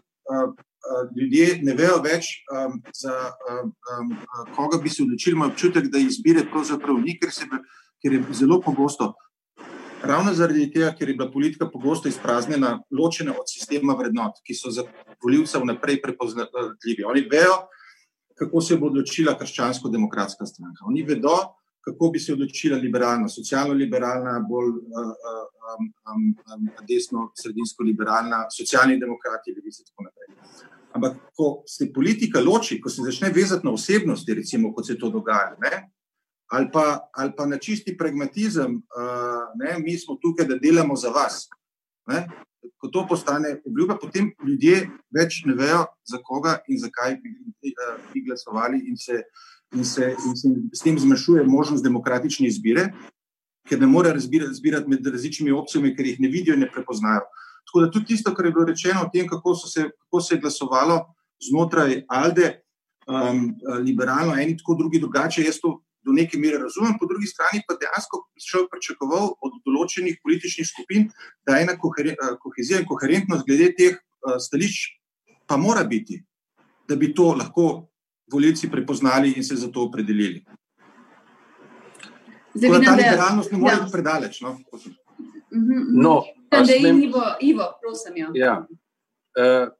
[SPEAKER 2] Eh, ljudje ne vejo več, um, za um, um, koga bi se odločili, imajo občutek, da izbire pravzaprav ni, ker, se, ker je zelo pogosto. Ravno zaradi tega, ker je bila politika pogosto izpraznjena, ločena od sistema vrednot, ki so za voljivce vnaprej prepoznatljivi. Oni vejo, kako se bo odločila krščansko-demokratska stranka. Oni vedo, kako bi se odločila liberalna, socialno-liberalna, bolj uh, um, um, um, desno-sredinsko-liberalna, socialni demokrati, levice in tako naprej. Ampak, ko se politika loči, ko se začne vezati na osebnosti, recimo, kot se to dogaja, ne, ali, pa, ali pa na čisti pragmatizem, uh, ne, mi smo tukaj, da delamo za vas. Ne, ko to postane obljuba, potem ljudje več ne vejo, za koga in zakaj bi, uh, bi glasovali, in se, in, se, in se s tem zmanjšuje možnost demokratične izbire, ker ne morejo razbirati med različnimi opcijami, ker jih ne vidijo in ne prepoznajo. Tako da tudi tisto, kar je bilo rečeno o tem, kako, se, kako se je glasovalo znotraj Alde, um, liberalno, eni tako, drugi drugače, jaz to do neke mere razumem, po drugi strani pa dejansko človek pričakoval od določenih političnih skupin, da ena kohezija in koherentnost glede teh uh, stališč pa mora biti, da bi to lahko voljivci prepoznali in se za to opredelili. Zdaj, ta liberalnost ne more ja. predaleč. No?
[SPEAKER 4] Mhm, no, da je Ivo, Ivo, prosim. Ja.
[SPEAKER 3] Ja. Uh,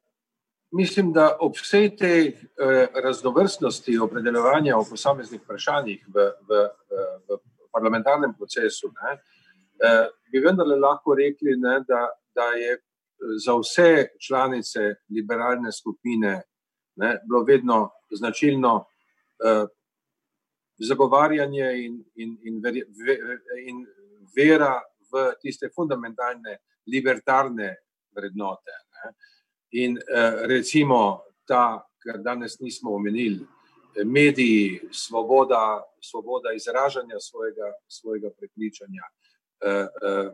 [SPEAKER 3] mislim, da ob vsej tej uh, raznovrstnosti opredeljevanja o posameznih vprašanjih v, v, v, parlamentarnem procesu, ne, uh, bi vendarle lahko rekli, ne, da, da je za vse članice liberalne skupine ne, bilo vedno značilno uh, zagovarjanje in, in, in, ver, in vera v tiste fundamentalne libertarne vrednote. Ne. In eh, recimo ta, kar danes nismo omenili, eh, mediji, svoboda, svoboda izražanja svojega, svojega prepričanja, eh,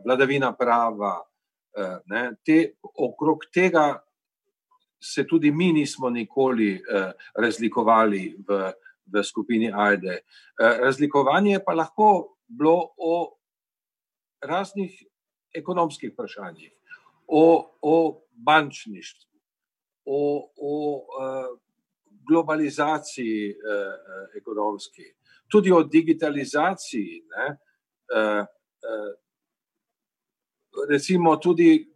[SPEAKER 3] vladavina prava, ne, te, okrog tega se tudi mi nismo nikoli razlikovali v, v skupini AIDE. Razlikovanje pa lahko bilo o raznih ekonomskih vprašanjih, o, o bančništvu, o, o uh, globalizaciji uh, ekonomski, tudi o digitalizaciji. Ne, uh, recimo tudi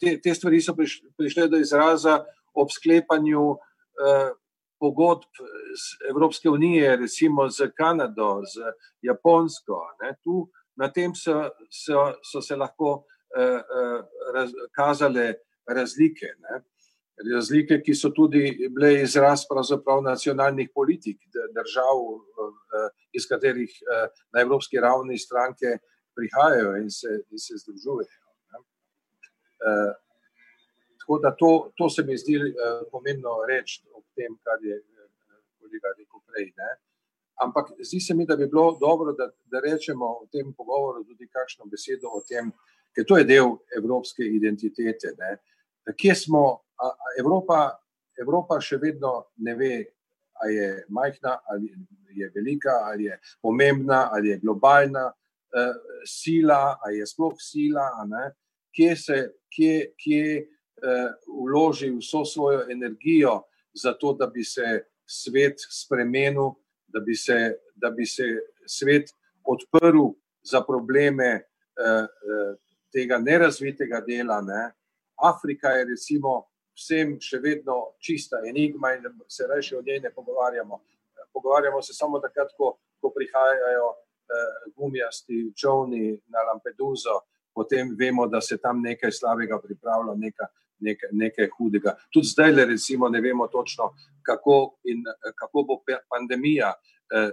[SPEAKER 3] te, te stvari so prišle do izraza ob sklepanju pogodb Evropske unije, recimo z Kanado, z Japonsko. Ne, tu, na tem so, so, so se lahko uh, raz, kazale razlike. Ne. Razlike, ki so tudi bile izraz nacionalnih politik držav, iz katerih na evropski ravni stranke prihajajo in se, in se združujejo. Tako da to, to se mi zdi pomembno reči o tem, kar je kolega rekel prej. Ne? Ampak zdi se mi, da bi bilo dobro, da, da rečemo v tem pogovoru tudi kakšno besedo o tem, ker to je del evropske identitete. Ne? Kje smo, a, a Evropa, Evropa še vedno ne ve, ali je majhna, ali je velika, ali je pomembna, ali je globalna uh, sila, ali je sploh sila. Kje, se, kje, kje uh, vloži vso svojo energijo, zato da bi se svet spremenil, da bi se, da bi se svet odprl za probleme uh, tega nerazvitega dela. Ne. Afrika je, recimo, vsem še vedno čista enigma in se reči o njej ne pogovarjamo. Pogovarjamo se samo takrat, ko, ko prihajajo. Gumijasti čovni na Lampeduzo, potem vemo, da se tam nekaj slabega pripravlja, nekaj, nekaj, nekaj hudega. Tudi zdaj, recimo, ne vemo točno, kako, in, kako bo pandemija eh, eh,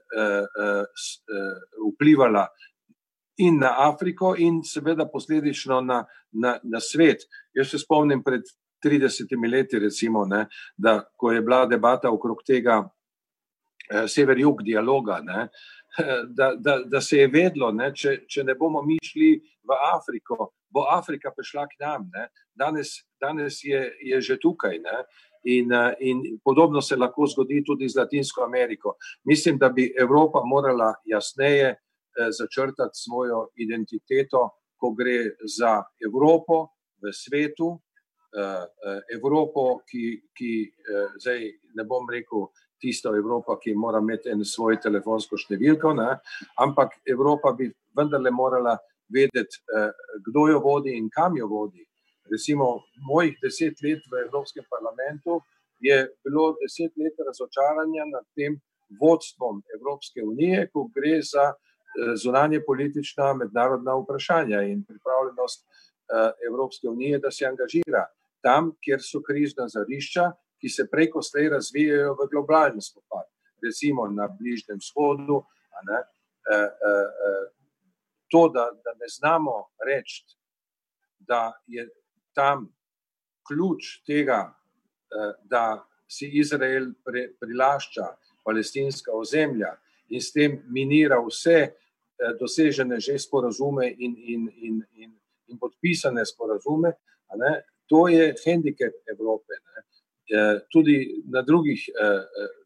[SPEAKER 3] eh, vplivala in na Afriko, in seveda posledično na, na, na svet. Jaz se spomnim pred 30 leti, recimo, ne, da ko je bila debata okrog tega eh, sever-jug dialoga. Ne, Da, da, da se je vedlo, da če, če ne bomo mi šli v Afriko, bo Afrika prišla k nam. Danes, danes je, je že tukaj. In, in podobno se lahko zgodi tudi z Latinsko Ameriko. Mislim, da bi Evropa morala jasneje eh, začrtati svojo identiteto, ko gre za Evropo v svetu, eh, eh, Evropo, ki, ki zdaj ne bom rekel. Tisto Evropa, ki mora imeti en svoj telefonsko številko, ne? ampak Evropa bi vendarle morala vedeti, eh, kdo jo vodi in kam jo vodi. Recimo, mojih deset let v Evropskem parlamentu je bilo deset let razočaranja nad tem vodstvom Evropske unije, ko gre za eh, zunanje politična mednarodna vprašanja in pripravljenost eh, Evropske unije, da se angažira tam, kjer so krizna zarišča, ki se preko slej razvijajo v globalni spopad, recimo na Bližnjem vzhodu. Ne, eh, eh, to, da, da ne znamo reči, da je tam ključ tega, eh, da si Izrael pre, prilašča palestinska ozemlja in s tem minira vse eh, dosežene že sporazume in, in, in, in, in podpisane sporazume, ne, to je handicap Evrope. Ne. Eh, tudi na drugih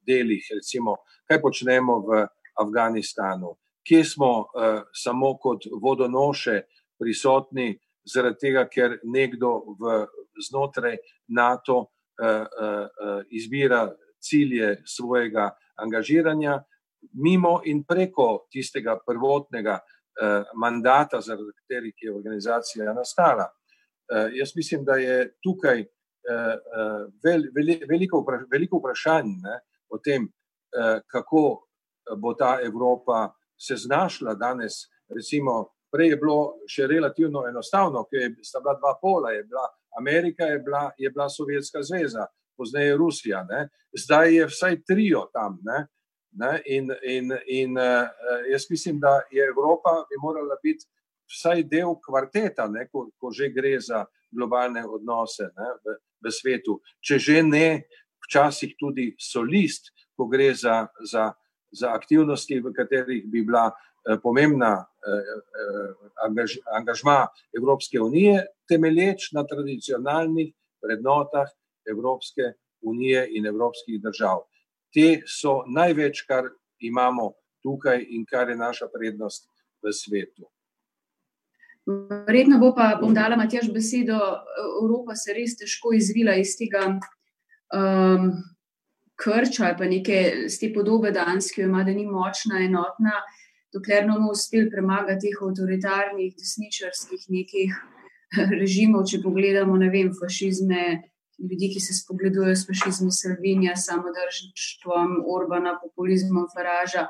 [SPEAKER 3] delih, recimo, kaj počnemo v Afganistanu, kje smo samo kot vodonoše prisotni, zaradi tega, ker nekdo v, znotraj NATO izbira cilje svojega angažiranja, mimo in preko tistega prvotnega mandata, zaradi katerih je organizacija nastala. Uh, jaz mislim, da je tukaj uh, vel, veliko, veliko vprašanj ne, o tem, uh, kako bo ta Evropa se znašla danes. Recimo, prej je bilo še relativno enostavno, ker sta bila dva pola, je bila Amerika, je bila, je bila Sovjetska zveza, pozneje Rusija. Ne? Zdaj je vsaj trio tam. Ne? Ne? In, in, in uh, jaz mislim, da je Evropa bi morala biti vsaj del kvarteta, ne? ko, ko že gre za globalne odnose ne? v, v svetu. Če že ne, včasih tudi solist, ko gre za. za za aktivnosti, v katerih bi bila eh, pomembna eh, eh, angažma Evropske unije, temelječ na tradicionalnih vrednotah Evropske unije in evropskih držav. Te so največ, kar imamo tukaj in kar je naša prednost v svetu.
[SPEAKER 1] Verjetno bo pa, bom dala Matjaž besedo, Evropa se res težko izvila iz tega um, krča ali pa neke z te podobe danes, ki jo ima, da ni močna, enotna, dokler ne bomo uspeli premagati teh avtoritarnih, desničarskih nekih režimov, če pogledamo, ne vem, fašizme, ljudi, ki se spogledujejo s fašizmom Salvinija, samodržništvom, Orbana, populizmom Faraža.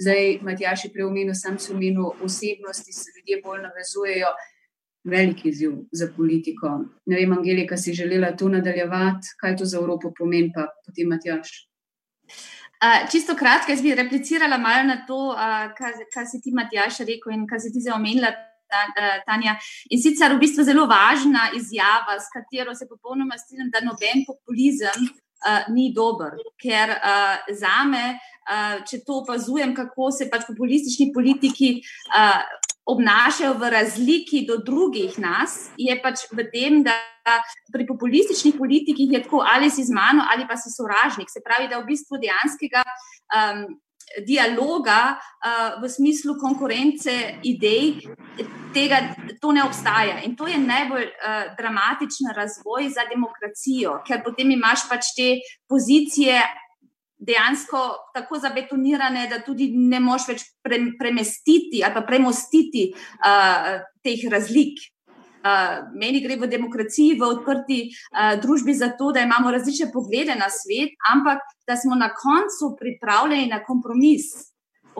[SPEAKER 1] Zdaj, Matjaš je preomenil, sam se omenil osebnosti, se ljudje bolj navezujejo. Veliki izziv za politiko. Ne vem, Angelika, si želela to nadaljevati, kaj to za Evropo pomeni, pa potem Matjaš.
[SPEAKER 4] Uh, čisto kratko, jaz bi replicirala malo na to, uh, kar, kar si ti, Matjaš, rekel in kar si ti zdaj omenila, Tanja. In sicer v bistvu zelo važna izjava, s katero se popolnoma strinjam, da noben populizem uh, ni dober. Ker uh, za me, uh, če to opazujem, kako se pač populistični politiki. Uh, Obnašajo v razliki do drugih nas, je pač v tem, da pri populističnih politikih je tako, ali si z mano, ali pa si sovražnik. Se pravi, da v bistvu dejanskega um, dialoga uh, v smislu konkurence idej, tega to ne obstaja. In to je najbolj uh, dramatičen razvoj za demokracijo, ker potem imaš pač te pozicije. Dejansko tako zabetonirane, da tudi ne moš več pre, premestiti ali premostiti uh, teh razlik. Uh, meni gre v demokraciji, v odprti uh, družbi za to, da imamo različne poglede na svet, ampak da smo na koncu pripravljeni na kompromis.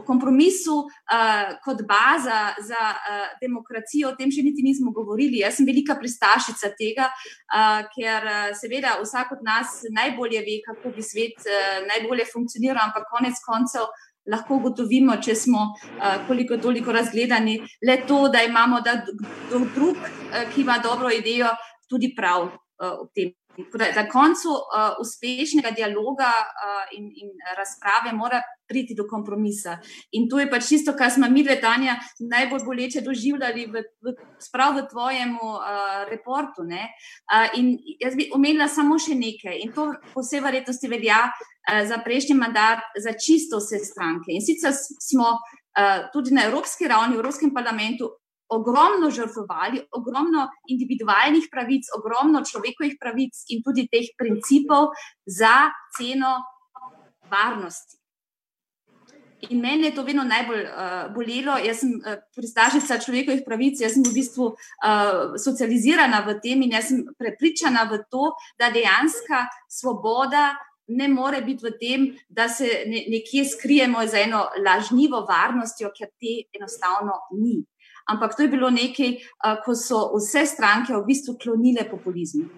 [SPEAKER 4] O kompromisu uh, kot baza za uh, demokracijo, o tem še niti nismo govorili. Jaz sem velika pristašica tega, uh, ker uh, seveda vsak od nas najbolje ve, kako bi svet uh, najbolje funkcioniral, ampak konec koncev lahko ugotovimo, če smo uh, koliko toliko razgledani, le to, da imamo da drug, ki ima dobro idejo, tudi prav uh, o tem. Na koncu uh, uspešnega dialoga uh, in, in razprave mora priti do kompromisa. In to je pač čisto, kar smo mi, Tanja, najbolj boleče doživljali v, v, sprav v tvojem uh, reportu. Uh, in jaz bi omenila samo še nekaj, in to po vsej verjetnosti velja uh, za prejšnji mandat, za čisto vse stranke. In sicer smo uh, tudi na evropski ravni, v Evropskem parlamentu, ogromno žrtvovali, ogromno individualnih pravic, ogromno človekovih pravic in tudi teh principov za ceno varnosti. In meni je to vedno najbolj uh, bolelo. Jaz sem uh, pristašica človekovih pravic, jaz sem v bistvu uh, socializirana v tem in jaz sem prepričana v to, da dejansko svoboda ne more biti v tem, da se ne, nekje skrijemo za eno lažnivo varnostjo, ker te enostavno ni ampak to je bilo nekaj, ko so vse stranke v bistvu klonile populizmu.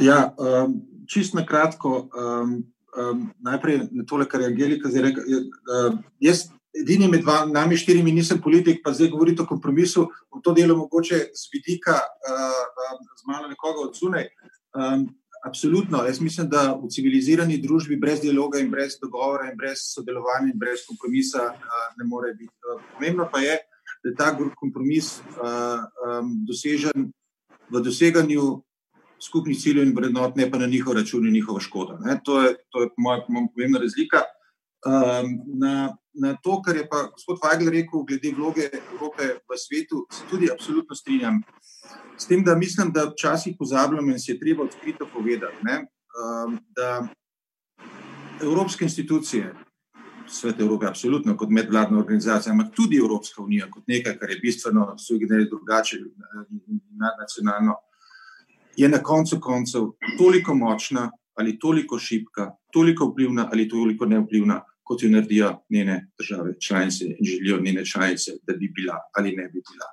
[SPEAKER 2] Ja, um, čist na kratko, um, um, najprej na tole, kar je Angelika zdaj rekla. Uh, jaz, edini med nami štirimi, nisem politik, pa zdaj govorite o kompromisu, v to delo mogoče z vidika, uh, um, z malo nekoga od zunaj. Um, Absolutno. Jaz mislim, da v civilizirani družbi brez dialoga in brez dogovora in brez sodelovanja in brez kompromisa ne more biti. Pomembno pa je, da je ta kompromis dosežen v doseganju skupnih ciljev in vrednot, ne pa na njihov račun in njihova škoda. To je, to je moja pomembna razlika. Na, na to, kar je pa gospod Vajgl rekel glede vloge Evrope v svetu, se tudi absolutno strinjam. S tem, da mislim, da včasih pozabljamo in se je treba odkrito povedati, ne, um, da evropske institucije, svet Evrope, absolutno kot medvladna organizacija, ampak tudi Evropska unija kot nekaj, kar je bistveno, so jih drugače, nadnacionalno, je na koncu koncev toliko močna ali toliko šipka, toliko vplivna ali toliko nevplivna, kot jo naredijo njene države članice in želijo njene članice, da bi bila ali ne bi bila.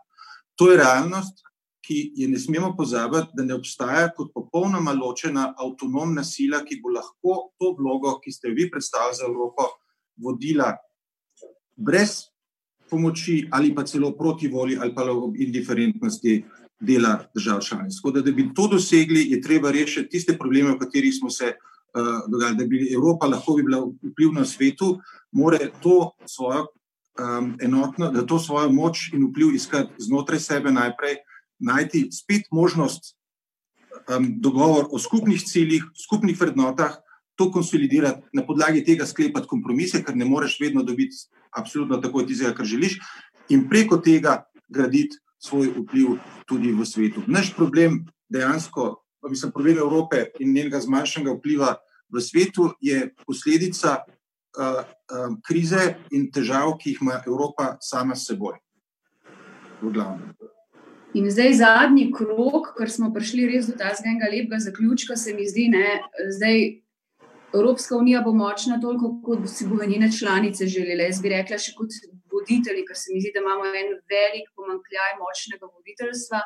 [SPEAKER 2] To je realnost, ki je ne smemo pozabiti, da ne obstaja kot popolnoma ločena avtonomna sila, ki bo lahko to vlogo, ki ste jo vi predstavili za Evropo, vodila brez pomoči ali pa celo proti volji ali pa ob indiferentnosti dela držav članic. Tako da, da bi to dosegli, je treba rešiti tiste probleme, v katerih smo se uh, dogajali. Da bi Evropa lahko bi bila vplivna v svetu, mora to svojo. Um, enotno, da to svojo moč in vpliv iskati znotraj sebe najprej, najti spet možnost um, dogovor o skupnih ciljih, skupnih vrednotah, to konsolidirati, na podlagi tega sklepati kompromise, ker ne moreš vedno dobiti absolutno tako tistega, kar želiš, in preko tega graditi svoj vpliv tudi v svetu. Naš problem dejansko, mislim, problem Evrope in njenega zmanjšanega vpliva v svetu je posledica uh, um, krize in težav, ki jih ima Evropa sama s seboj.
[SPEAKER 3] v glavnem.
[SPEAKER 1] In zdaj zadnji krok, ker smo prišli res do tega lepega zaključka, se mi zdi, da zdaj Evropska unija bo močna toliko, kot si bodo njene članice želele. Jaz bi rekla, še kot voditelji, ker se mi zdi, da imamo en velik pomankljaj močnega voditeljstva,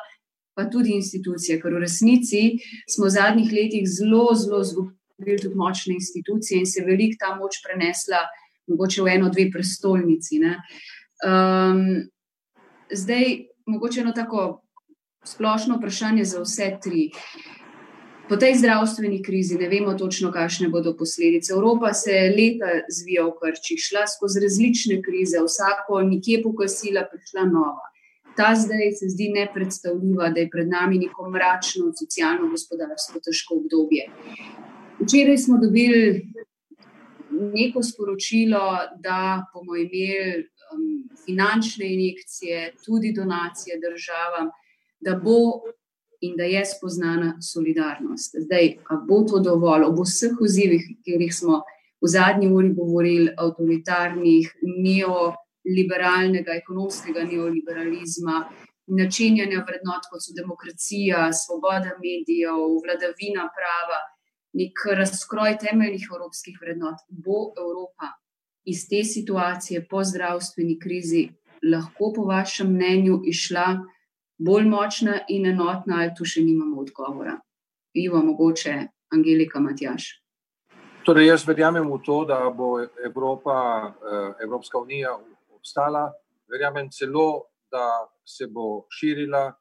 [SPEAKER 1] pa tudi institucije, ker v resnici smo v zadnjih letih zelo, zelo izgubili tudi močne institucije in se je veliko ta moč prenesla mogoče v eno, dve prestolnici. Um, zdaj, mogoče eno tako splošno vprašanje za vse tri. Po tej zdravstveni krizi ne vemo točno, kakšne bodo posledice. Evropa se je leta zvija v krčih, šla skozi različne krize, vsako nekje pokosila, prišla nova. Ta zdaj se zdi nepredstavljiva, da je pred nami neko mračno, socialno, gospodarsko težko obdobje. Včeraj smo dobili neko sporočilo, da bomo imeli um, finančne injekcije, tudi donacije državam, da bo in da je spoznana solidarnost. Zdaj, ali bo to dovolj ob vseh odzivih, o katerih smo v zadnji uri govorili, avtoritarnih, neoliberalnega, ekonomskega neoliberalizma, načenjanja vrednot kot so demokracija, svoboda medijev, vladavina prava, nek razkroj temeljnih evropskih vrednot. Bo Evropa iz te situacije po zdravstveni krizi lahko, po vašem mnenju, išla? bolj močna in enotna, ali tu še nimamo odgovora. Ivo, mogoče Angelika Matjaš.
[SPEAKER 3] Torej, jaz verjamem v to, da bo Evropa, eh, Evropska unija obstala. Verjamem celo, da se bo širila,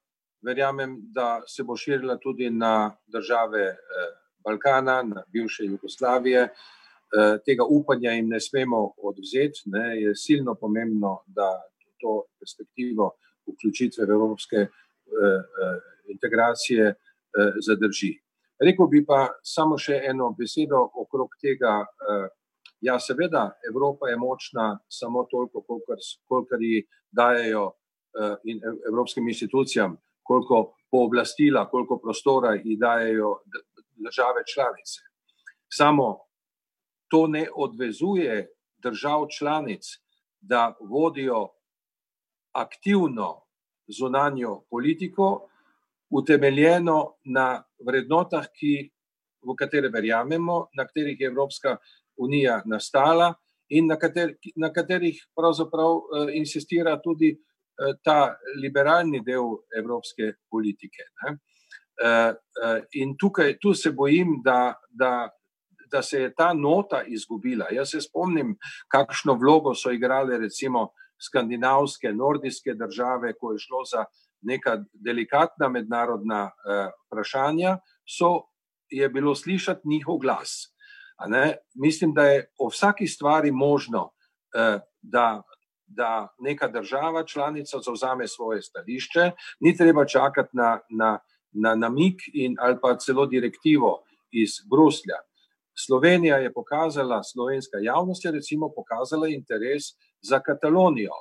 [SPEAKER 3] verjamem, da se bo širila tudi na države eh, Balkana, na bivše Jugoslavije. Eh, tega upanja jim ne smemo odvzeti, ne, je silno pomembno, da to perspektivo vključitve v evropske eh, integracije zadrži. Rekl bi pa samo še eno besedo okrog tega. Ja, seveda, Evropa je močna samo toliko, koliko ji dajo in evropskim institucijam, koliko pooblastila, koliko prostora ji dajo države članice. Samo to ne odvezuje držav članic, da vodijo aktivno zunanjo politiko, utemeljeno na vrednotah, ki, v katere verjamemo, na katerih je Evropska unija nastala in na, kater, na katerih pravzaprav uh, insistira tudi uh, ta liberalni del evropske politike. Uh, uh, in tukaj tu se bojim, da. da Da se je ta nota izgubila. Jaz se spomnim, kakšno vlogo so igrali, recimo, skandinavske, nordijske države, ko je šlo za neka delikatna mednarodna uh, vprašanja, so, je bilo slišati njihov glas. Mislim, da je o vsaki stvari možno, uh, da, da neka država članica zauzame svoje stališče, ni treba čakati na, na, na namik in ali pa celo direktivo iz Bruslja. Slovenija je pokazala, slovenska javnost je recimo pokazala interes za Katalonijo.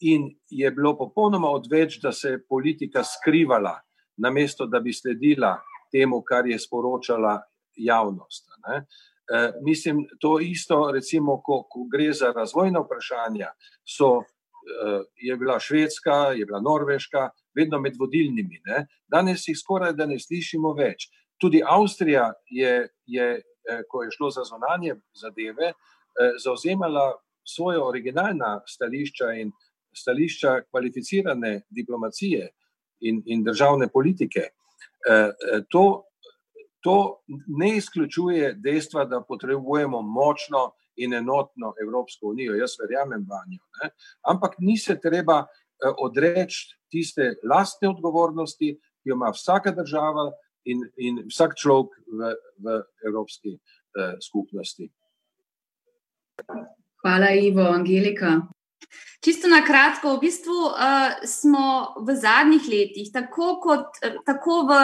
[SPEAKER 3] In je bilo popolnoma odveč, da se je politika skrivala, namesto da bi sledila temu, kar je sporočala javnost. E, mislim, to isto, recimo, ko, ko gre za razvojna vprašanja, so, e, je bila Švedska, je bila Norveška, vedno med vodilnimi. Ne? Danes jih skoraj da ne slišimo več. Tudi Avstrija je, je e, ko je šlo za zonanje zadeve, e, zauzemala svoje originalna stališča in stališča kvalificirane diplomacije in, in državne politike. Eh, eh, to, to ne izključuje dejstva, da potrebujemo močno in enotno Evropsko unijo. Jaz verjamem v njo. Ampak ni se treba eh, odreči tiste lastne odgovornosti, ki jo ima vsaka država in, in vsak človek v, v Evropski eh, skupnosti.
[SPEAKER 1] Hvala, Ivo, Angelika.
[SPEAKER 4] Čisto na kratko, v bistvu uh, smo v zadnjih letih, tako, kot, tako v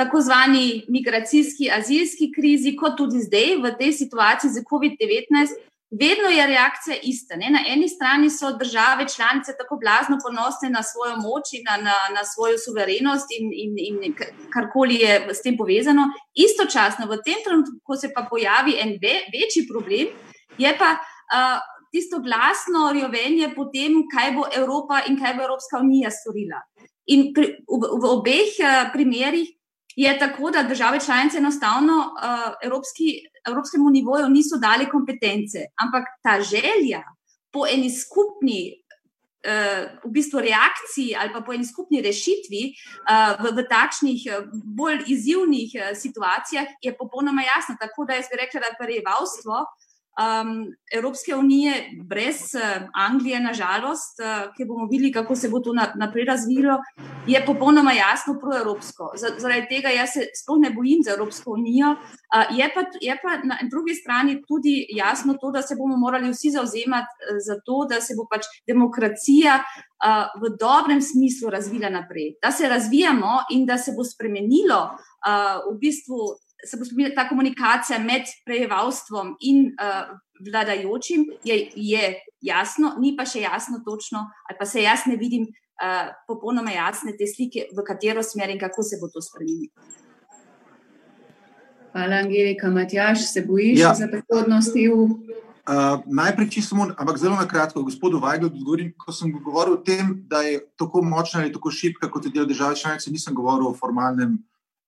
[SPEAKER 4] tako zvani migracijski, azijski krizi, kot tudi zdaj v tej situaciji z COVID-19, vedno je reakcija ista. Ne? Na eni strani so države članice tako blazno ponosne na svojo moč in na, na, na svojo suverenost in, in, in karkoli je s tem povezano. Istočasno, v tem trenutku, ko se pa pojavi en ve, večji problem, je pa. Uh, tisto glasno rjovenje po tem, kaj bo Evropa in kaj bo Evropska unija storila. In pri, v, v obeh uh, primerih je tako, da države članice enostavno uh, evropski, evropskemu nivoju niso dali kompetence, ampak ta želja po eni skupni Eh, v bistvu reakciji ali pa po eni skupni rešitvi eh, v, v takšnih eh, bolj izzivnih situacijah, je popolnoma jasno. Tako da jaz bi rekla, da je prebivalstvo um, Evropske unije, brez uh, Anglije, nažalost, uh, ki bomo videli, kako se bo to na, naprej razvilo, je popolnoma jasno proevropsko. Zaradi tega jaz se sploh ne bojim za Evropsko unijo. Uh, je, pa, je pa na drugi strani tudi jasno to, da se bomo morali vsi zauzemati za to, da se bo pač demokracija. Uh, v dobrem smislu razvila naprej, da se razvijamo in da se bo spremenilo uh, v bistvu se bo spremenila ta komunikacija med prebivalstvom in uh, vladajočim, je, je jasno, ni pa še jasno točno, ali pa se jaz ne vidim uh, popolnoma jasne te slike, v katero smer in kako se bo to spremenilo.
[SPEAKER 1] Hvala, Angelika. Matjaš, se bojiš ja. za prihodnost EU?
[SPEAKER 2] Uh, najprej, če samo, ampak zelo na kratko, gospodu Vajglu, odgovorim, ko sem govoril o tem, da je tako močna ali tako šipka, kot je del države članice, nisem govoril o formalnem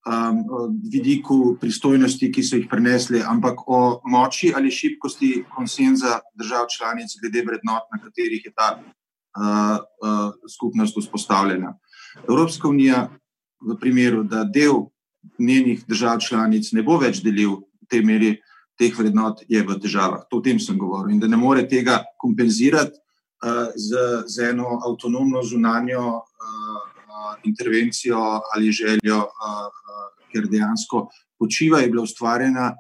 [SPEAKER 2] um, vidiku pristojnosti, ki so jih prenesli, ampak o moči ali šibkosti konsenza držav članic glede vrednot, na katerih je ta uh, uh, skupnost vzpostavljena. Evropska unija, v primeru, da del njenih držav članic ne bo več delil v tej meri teh vrednot, je v težavah. To o tem sem govoril in da ne more tega kompenzirati uh, z, z eno avtonomno zunanjo. Uh, intervencijo ali željo, ker dejansko počiva je bila ustvarjena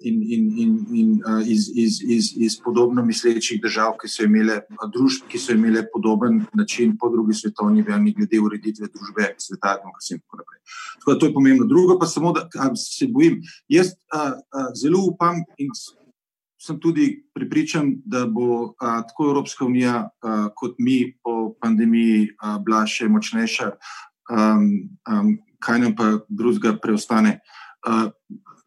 [SPEAKER 2] in, in, in, in iz, iz, iz, iz podobno mislečih držav, ki so imele družbe, ki so imele podoben način po drugi svetovni vojni, glede ureditve družbe, sveta, demokracije in tako naprej. Tako da to je pomembno. Drugo pa samo, da se bojim. Jaz a, a, zelo upam in sem tudi pripričan, da bo a, tako Evropska unija a, kot mi po pandemiji a, bila še močnejša, um, um, kaj nam pa drugega preostane. A,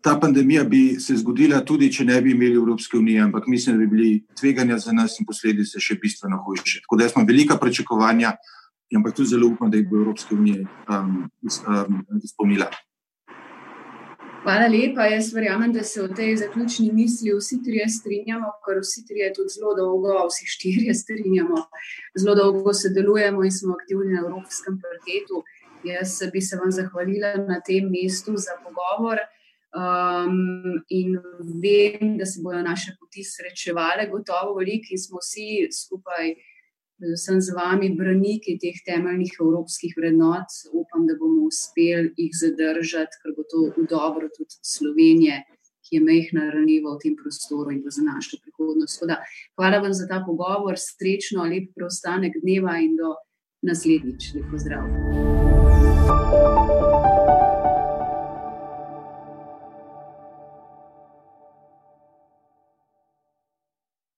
[SPEAKER 2] ta pandemija bi se zgodila tudi, če ne bi imeli Evropske unije, ampak mislim, da bi bili tveganja za nas in posledice še bistveno hujše. Tako da smo velika pričakovanja, ampak tudi zelo upam, da jih bo Evropska unija um, um, izpolnila.
[SPEAKER 1] Hvala lepa. Jaz verjamem, da se v tej zaključni misli vsi trije strinjamo, ker vsi trije tudi zelo dolgo, vsi štirje strinjamo, zelo dolgo sodelujemo in smo aktivni na evropskem parketu. Jaz bi se vam zahvalila na tem mestu za pogovor. Um, in vem, da se bodo naše poti srečevale, gotovo, veliki in smo vsi skupaj predvsem z vami, braniki teh temeljnih evropskih vrednot, upam, da bomo uspeli jih zadržati, ker bo to v dobro tudi Slovenije, ki je mehna, ranljiva v tem prostoru in za našo prihodnost. Da, hvala vam za ta pogovor, srečno, lep preostanek dneva in do naslednjič. Lepo zdrav. thank you